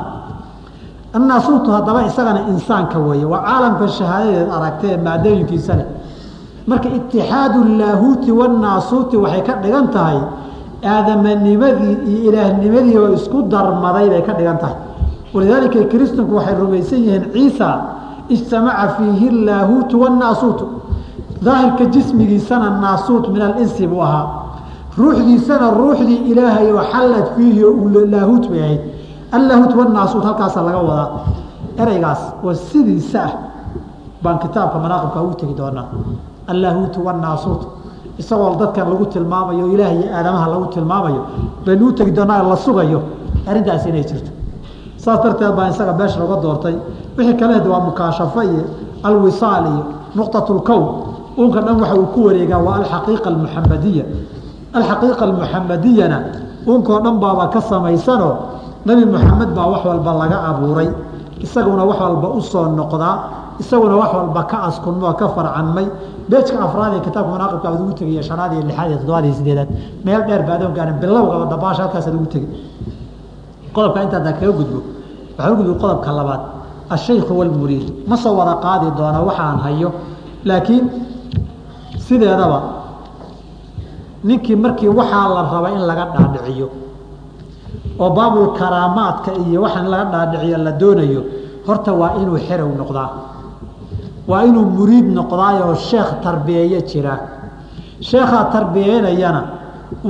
Annaasuutu haddaba isagana insaanka weeye waa caalamka shahaadadeed aragtee maadooyinkiisa marka itixaadu laahuuti wanaasuuti waxay ka dhigan tahay aadamanimadii iyo ilaahnimadii oo isku darmaday bay ka dhigan tahay. Walidaalika kiristanku waxay rumaysan yihiin ciisa ijtamaca fiihi laahuutu wanaasuutu daahirka jismigiisana naasuut min alinsi buu ahaa. Ruuxdiisana ruuxdii ilaahay oo xallad fiihi oo laahuut bay ahayd. Allahuut wanaasuut halkaasa laga wadaa. Ereygaas oo sidiisa ah baan kitaabka manaaqibka ugu tegi doonaa. Allahuutu wanaasuut isagoo dadkan lagu tilmaamayo ilaah iyo aadamaha lagu tilmaamayo baynu u tegi doonaa la sugayo. Arrintaas inay jirto saas darteed baa isaga beesha looga doortay. Wixii kale waa mukaashafo iyo alwisaal iyo nuqطat اlkown unka dhan waxa uu ku wareegaa waa alxaqiiqa almuxamadiya alxaqiiqa almuxamadiyana unkoo dhan baaba ka samaysanoo nebi moxamed baa wax walba laga abuuray. Isaguna wax walba u soo noqdaa isaguna wax walba ka askunmoo ka farcanmay. Beejka afraad ee kitaabka manaaqibka aad ugu tegiya shanaad iyo lixaad iyo toddobaad iyo sideedaad meel dheer ba adoon gaarin bilowgaba dabaasha halkaasaad ugu tegi qodobka intaadaan kaga gudbo. Waxaan u gudbo qodobka labaad. Ashaykhu walmuriidu ma soo wada qaadi doona waxaan hayo. Laakiin sideedaba ninkii markii waxaa la raba in laga dhaadhiciyo oo baabul karaamaadka iyo waxaan laga dhaadhiciyo la doonayo horta waa inuu xerow noqdaa. Waa inuu muriid noqdaayoo sheekh tarbiyeeyo jiraa sheekhaa tarbiyeynayana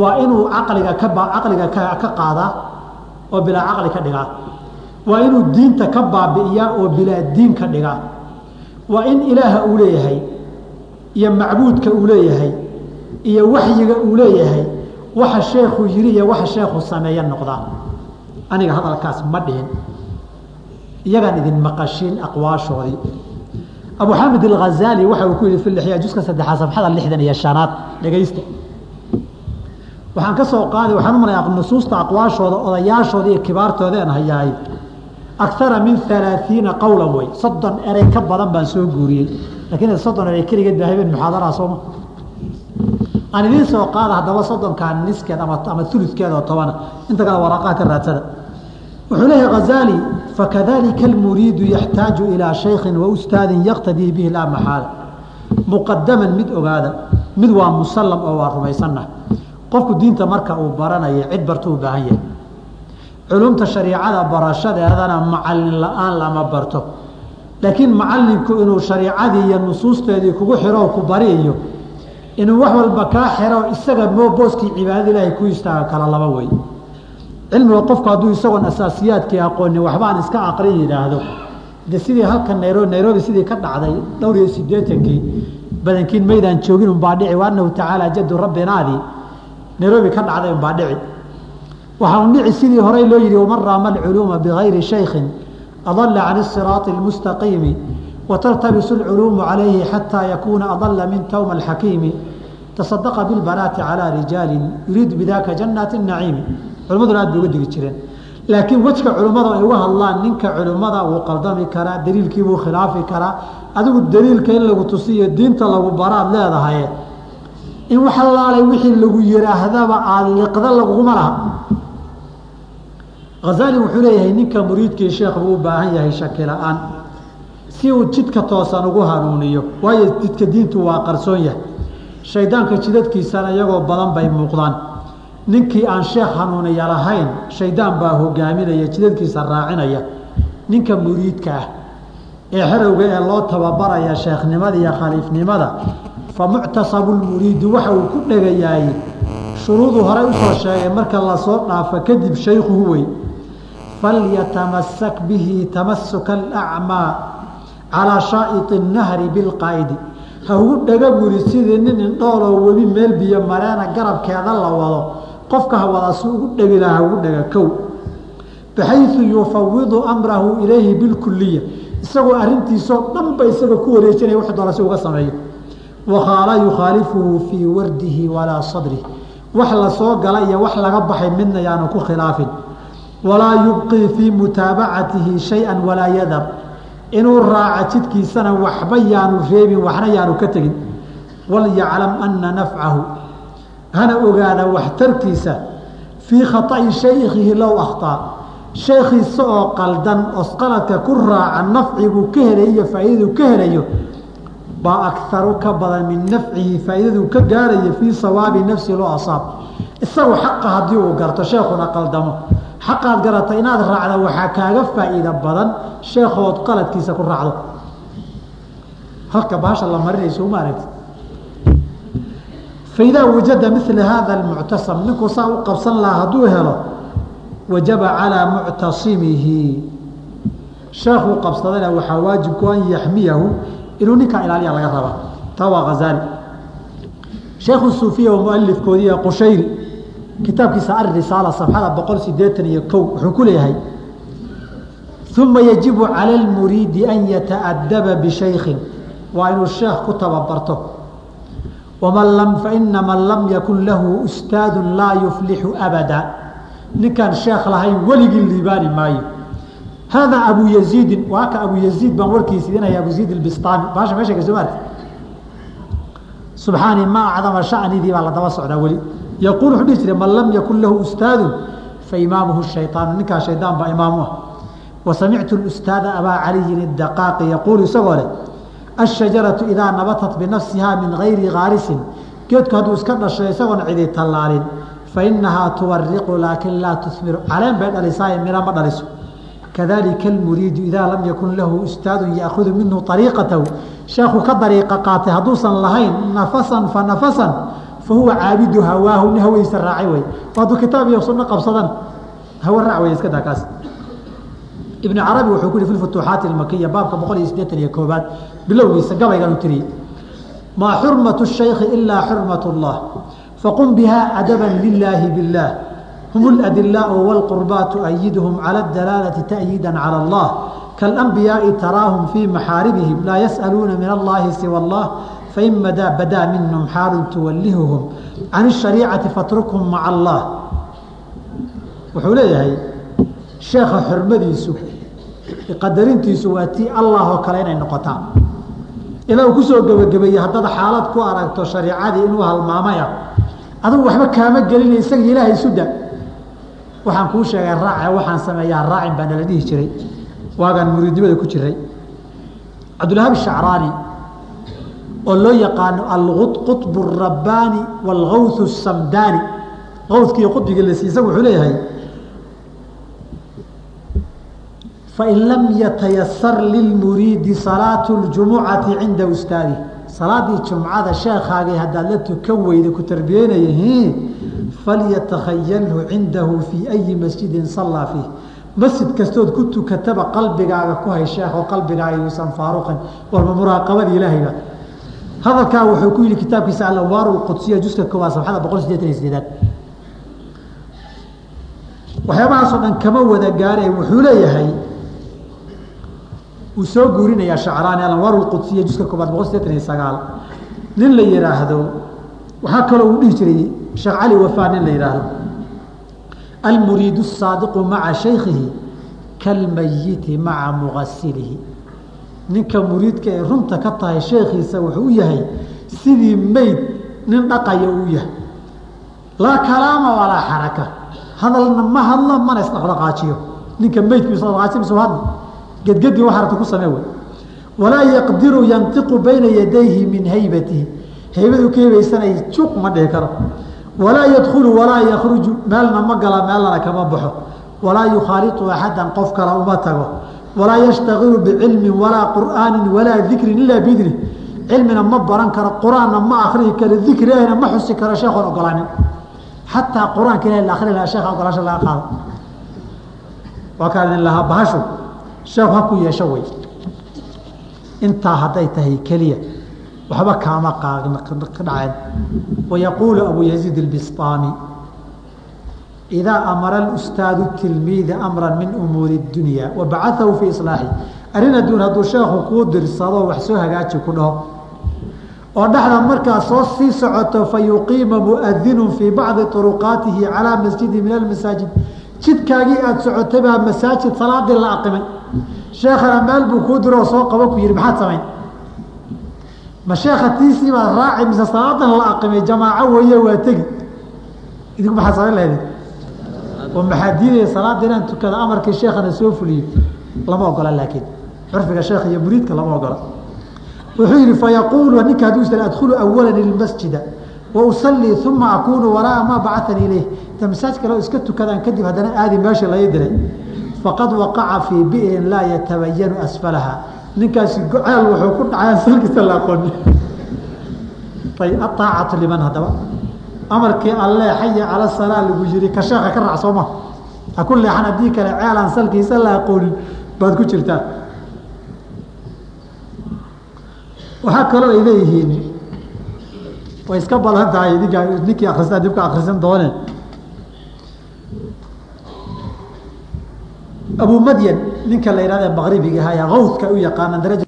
waa inuu caqliga ka caqliga ka qaadaa oo bilaa caqli ka dhigaa. Waa inuu diinta ka baabi'iyaa oo bilaa diin ka dhigaa. Waa in ilaaha uu leeyahay iyo macbuudka uu leeyahay iyo waxyiga uu leeyahay waxa sheekhu yiri iyo waxa sheekhu sameeya noqdaa aniga hadalkaas ma dhihin. Iyagaan idin maqashiin aqwaashoodii. Abu xamid alghazaali waxa uu ku yihi fi lixyaa juska saddexaad safxada lixdan iyo shanaad. Dhegaysta waxaan ka soo qaaday waxaan u malaya nusuusta aqwaashooda odayaashooda iyo kibaartooda aan hayahay. Akara min alaaiina qowlan wey soddon erey ka badan baan soo guuriyey. Lakiin soddon erey keligeed baa habeen muxaadaraa sooma aan idiin soo qaada haddaba soddonkaa niskeed ama uludkeed oo tobana inta kale waraaqaha ka wuxuu leeyahay hazali fakadalika almuriidu yaxtaaju ilaa shaykhin wa yaktadii bihi laa maxaala. Muqadaman mid ogaada. Mid waa musallam oo waa rumaysanah qofku diinta marka uu baranayo cid barto u baahan yahay. Culumta shariicada barashadeedana macalin la'aan lama barto. Laakiin macalinku inuu shariicadii iyo nusuusteedii kugu xiro ku bariiyo inuu wax walba kaa xiro isaga moo booskii cibaadada ilaahay ku istaaga kala laba wey cilmiga qofku hadduu isagoon asaasiyaadkii aqoonin waxbaan iska aqrin yidhaahdo. De sidii halka nairobi nairobi sidii ka dhacday dhowr iyo siddeetankii badankiin maydaan joogin unbaa dhici wa annahu tacaala jadu rabbinaadii nairobi ka dhacday unbaa dhici. Waxaa un dhici sidii horey loo yihi waman raama alculuuma bigayri shaykhin adala can isiraati almustaqiimi wataltabisu alculuumu calayhi xataa yakuuna adala min towma alxakiimi tasadaqa bilbanaati calaa rijaalin yuriidu bidaka jannaati naciimi. Culimaduna aad bay uga digi jireen. Laakiin wejka culimmada ay uga hadlaan ninka culimmada wuu qaldami karaa daliilkiibuu khilaafi karaa adigu daliilka in lagu tusiyo diinta lagu baraad leedahay in wax allaalay wixii lagu yidhaahdaba aada liqda laguma laha. Hazaali wuxuu leeyahay ninka muriidkii sheekh buu u baahan yahay shaki la'aan si uu jidka toosan ugu hanuuniyo waayo jidka diintu waa qarsoon yahay. Shaydaanka jidadkiisana iyagoo badan bay muuqdaan. Ninkii aan sheekh hanuuniya lahayn shaydaan baa hogaaminaya jidadkiisa raacinaya. Ninka muriidka ah ee xerowga ee loo tababaraya sheekhnimada iyo khaliifnimada fa muctasabu lmuriidu waxa uu ku dhegayaay shuruuduu horey u soo sheegay marka la soo dhaafo kadib shaykhuhu wey. falyatamasak bihi tamasuka alacmaa calaa shaa'iti nahri bilqaa'idi ha ugu dhega buri sidii nin indhooloo webi meel biyo mareena garabkeeda la wado. Qofka hawada si ugu dhegi laha ugu dhega kow. baxayu yufawidu amrahu ilayhi bilkuliya isagoo arintiisoo dhanba isaga ku wareejinaya wax doona si uga sameeyo wakhaala yukhaalifuhu fii wardihi walaa sadrih wax la soo gala iyo wax laga baxay midna yaanu ku khilaafin walaa yubqii fii mutaabacatihi shay-an walaa yadar inuu raaca jidkiisana waxba yaanu reebin waxna yaanu ka tegin walyaclam ana nafcahu hana ogaada waxtarkiisa fii khaa'i shaykhihi low akhtaa shaykhiisa oo qaldan osqaladka ku raaca nafciguu ka helay iyo faa'iidadu ka helayo baa akaru ka badan min nafcihi faa'iidaduu ka gaarayo fii sawaabi nafsi loo asaab. Isagu xaqa haddii uu garto sheekhuna qaldamo. Xaqaad garata inaad raacda waxaa kaaga faa'iida badan sheekhood qaladkiisa ku raacdo. Halka baasha la marinayso uma aragti. Faidaa wajada mila hada almuctasam ninkuu saa u qabsan lahaa hadduu helo wajaba calaa muctasimihi. Sheekuu qabsadayna waxaa waajibku an yaxmiyahu inuu ninkaa ilaaliya laga rabaa taa waa hazaali sheekhu suufiya oo mualifkoodii qushayri kitaabkiisa arisaala safxada boqol sideetan iyo kow wuxuu ku leeyahay uma yajibu cala lmuriidi an yataadaba bishaykhin waa inuu sheekh ku tababarto. Faina man lam yakun lahu ustaadu laa yuflixu abada. Ninkaan sheekh lahayn weligii liibaani maayo haadaa abu yaziidin waa ka abu yaziid baan warkiisa idinaya abu yaziid ilbistaami baasha meesha ka soo maarta subxaani ma acdama shanidii baa la daba socdaa weli yaquul wuxuu dhihi jiray man lam yakun lahu ustaadu fa imaamuhu shayطaanu ninkaa shaydaan baa imaamu ah wa samictu abaa caliyin idaqaaqi yaquulu isagoo leh ashajaratu idaa nabatat binafsiha min gayri kaarisin geedku hadduu iska dhasho isagoon cidi tallaalin fa inahaa tuwariqu laakin laa tuhmiru caleen bay dhalisaaye mira ma dhaliso kadalika almuriidu idaa lam yakun lahu ustaadu yaakudu minhu ariiqatahu sheekhu ka dariiqa qaatay hadduusan lahayn nafasan fa nafasan fahuwa caabidu hawaahu nin hawadiisa raacay wey hadduu kitaab iyo sunno qabsadan hawa raac wey iska daa kaas ibn carabi wuxuu ku yihi fi futuuxaati makiya baabka boqol iyo siddeetan iyo koobaad bilowgiisa gabaygan u tiriyey maa xurmatu shaykhi ilaa xurmat اllah faqum biha adaban lilaahi biاllah hum اladilaau wاlqurbaa tuأyidhum calى اdalaalati ta'yiida calى اllah kaalanbiyaai taraahum fii maxaaribihim laa yas'aluuna min allahi siwa اllah fain madaa badaa minhum xaalun tuwallihuhum can الshariicati fatrukhum maca allah wuxuu leeyahay sheekha xurmadiisu qadarintiisu waa tii allah oo kale inay noqotaan ilaa uu kusoo gebagabeeyey haddaad xaalad ku aragto shariicadii inuu halmaamaya adugu waxba kaama gelina isaga ilaahay suda waxaan kuu sheegay raac waxaan sameeyaa raacin baa nala dhihi jiray. Waagaan muriidnimada ku jiray. Cabdulwahaab shacraani oo loo yaqaano alqutb rabbaani wاlgawth samdaani. Awkii qudbiga lasi isagu wuxuu leeyahay fain lam yatayasar lilmuriidi salaatu اjumucati cinda ustaadi salaadii jumcada sheekaagii haddaad la tukan weyda ku tarbiyeynaya falyatakhayalhu cindahu fii ayi masjidin sallaa fiih masjid kastood ku tukataba qalbigaaga ku hay sheekho qalbigaaga yuusan faaruqin warma muraaqabada ilaahayba hadalkaa wuxuu ku yihi kitaabkiisa alanwaar qudsiya juska koowaad sabxada boqol sideetan iyo sideedaad waxyaabahaasoo dhan kama wada gaare wuxuu leeyahay uu soo guurinayaa shacraani alanwaar qudsiya juska koowaad boqol sideetan iyo sagaal nin la yihaahdo waxaa kaloo uu dhihi jiray sheekh cali wafaa nin la yihaahdo almuriid الsaadiqu maca shaykihi kalmayiti maca mugasilihi ninka muriidka ay runta ka tahay sheekhiisa wuxuu u yahay sidii meyd nin dhaqaya uu yahay. Laa kalaama walaa xaraka. Hadalna ma hadlo mana isdhaqdhaqaajiyo ninka meydku isdhaqaajiyo hadl gedgedi wax aragta ku samee wey walaa yaqdiru yantiqu bayna yadayhi min haybatihi haybadu ka hebaysanay juuq ma dhihi karo. Walaa yadkulu walaa yakruju meelna ma gala meelnana kama baxo. Walaa yukhaaliطu axadan qof kale uma tago. Walaa yashtagilu bicilmin walaa qur'aani walaa dikrin ilaa biidni cilmina ma baran karo qur'aanna ma akrihi karo dikri ahna ma xusi karo sheekhoon ogolaanin. Xataa qur'aanka ilahi la akri lahaa sheekha ogolaasha laga qaado. Waa kaan idin lahaa bahashu. Sheekhu ha ku yeesho wey. Intaa hadday tahay keliya waxba kaama ka dhaceen wayaquulu abu yaziid اbistaami idaa amara ustaadu tilmiida amra min umuuri اdunya wabacaahu fii islaaxi arrin adduun hadduu sheekhu kuu dirsado wax soo hagaaji ku dhaho oo dhexda markaa soo sii socoto fa muadinu fii bacdi uruqaatihi calaa masjidi min almasaajid jidkaagii aada socotay baa masaajid salaadii la aqimay sheekhana meel buu kuu diroo soo qabo ku yihi maxaad samayn ma sheekha tiisii baad raaci mise salaadan la aqimay? Jamaaco weeye waa tegi. Idinku maxaad samayn lahayd? Oo maxaa diidaya salaada inaan tukada amarkii sheekhana soo fuliyo lama ogola laakiin curfiga sheekh iyo muriidka lama ogola. Wuxuu yihi fayaquulu ninka hadduu is adkhulu awala ilmasjida. Wa usalii uma akunu waraaa maa bacatanii ilayh inta masaajka loo iska tukadaan kadib haddana aadi meesha laga diray faqad waqaca fii bi'rin laa yatabayanu asfalaha ninkaasi goceel wuxuu ku dhacay salkiisa la aqooni ay aaacatu liman haddaba. Amarkii alle xaya cala salaa lagu yiri ka sheeka ka raac sooma ha ku leexan haddii kale ceelaan salkiisa la aqoonin baad ku jirtaa. Waxaa kaloo ay leeyihiin way iska badan tahay idinka ninkii akristaa dib ka akrisan doone abu madyan ninka la yihahda maqribiga ahaa awdka u yaqaana daraja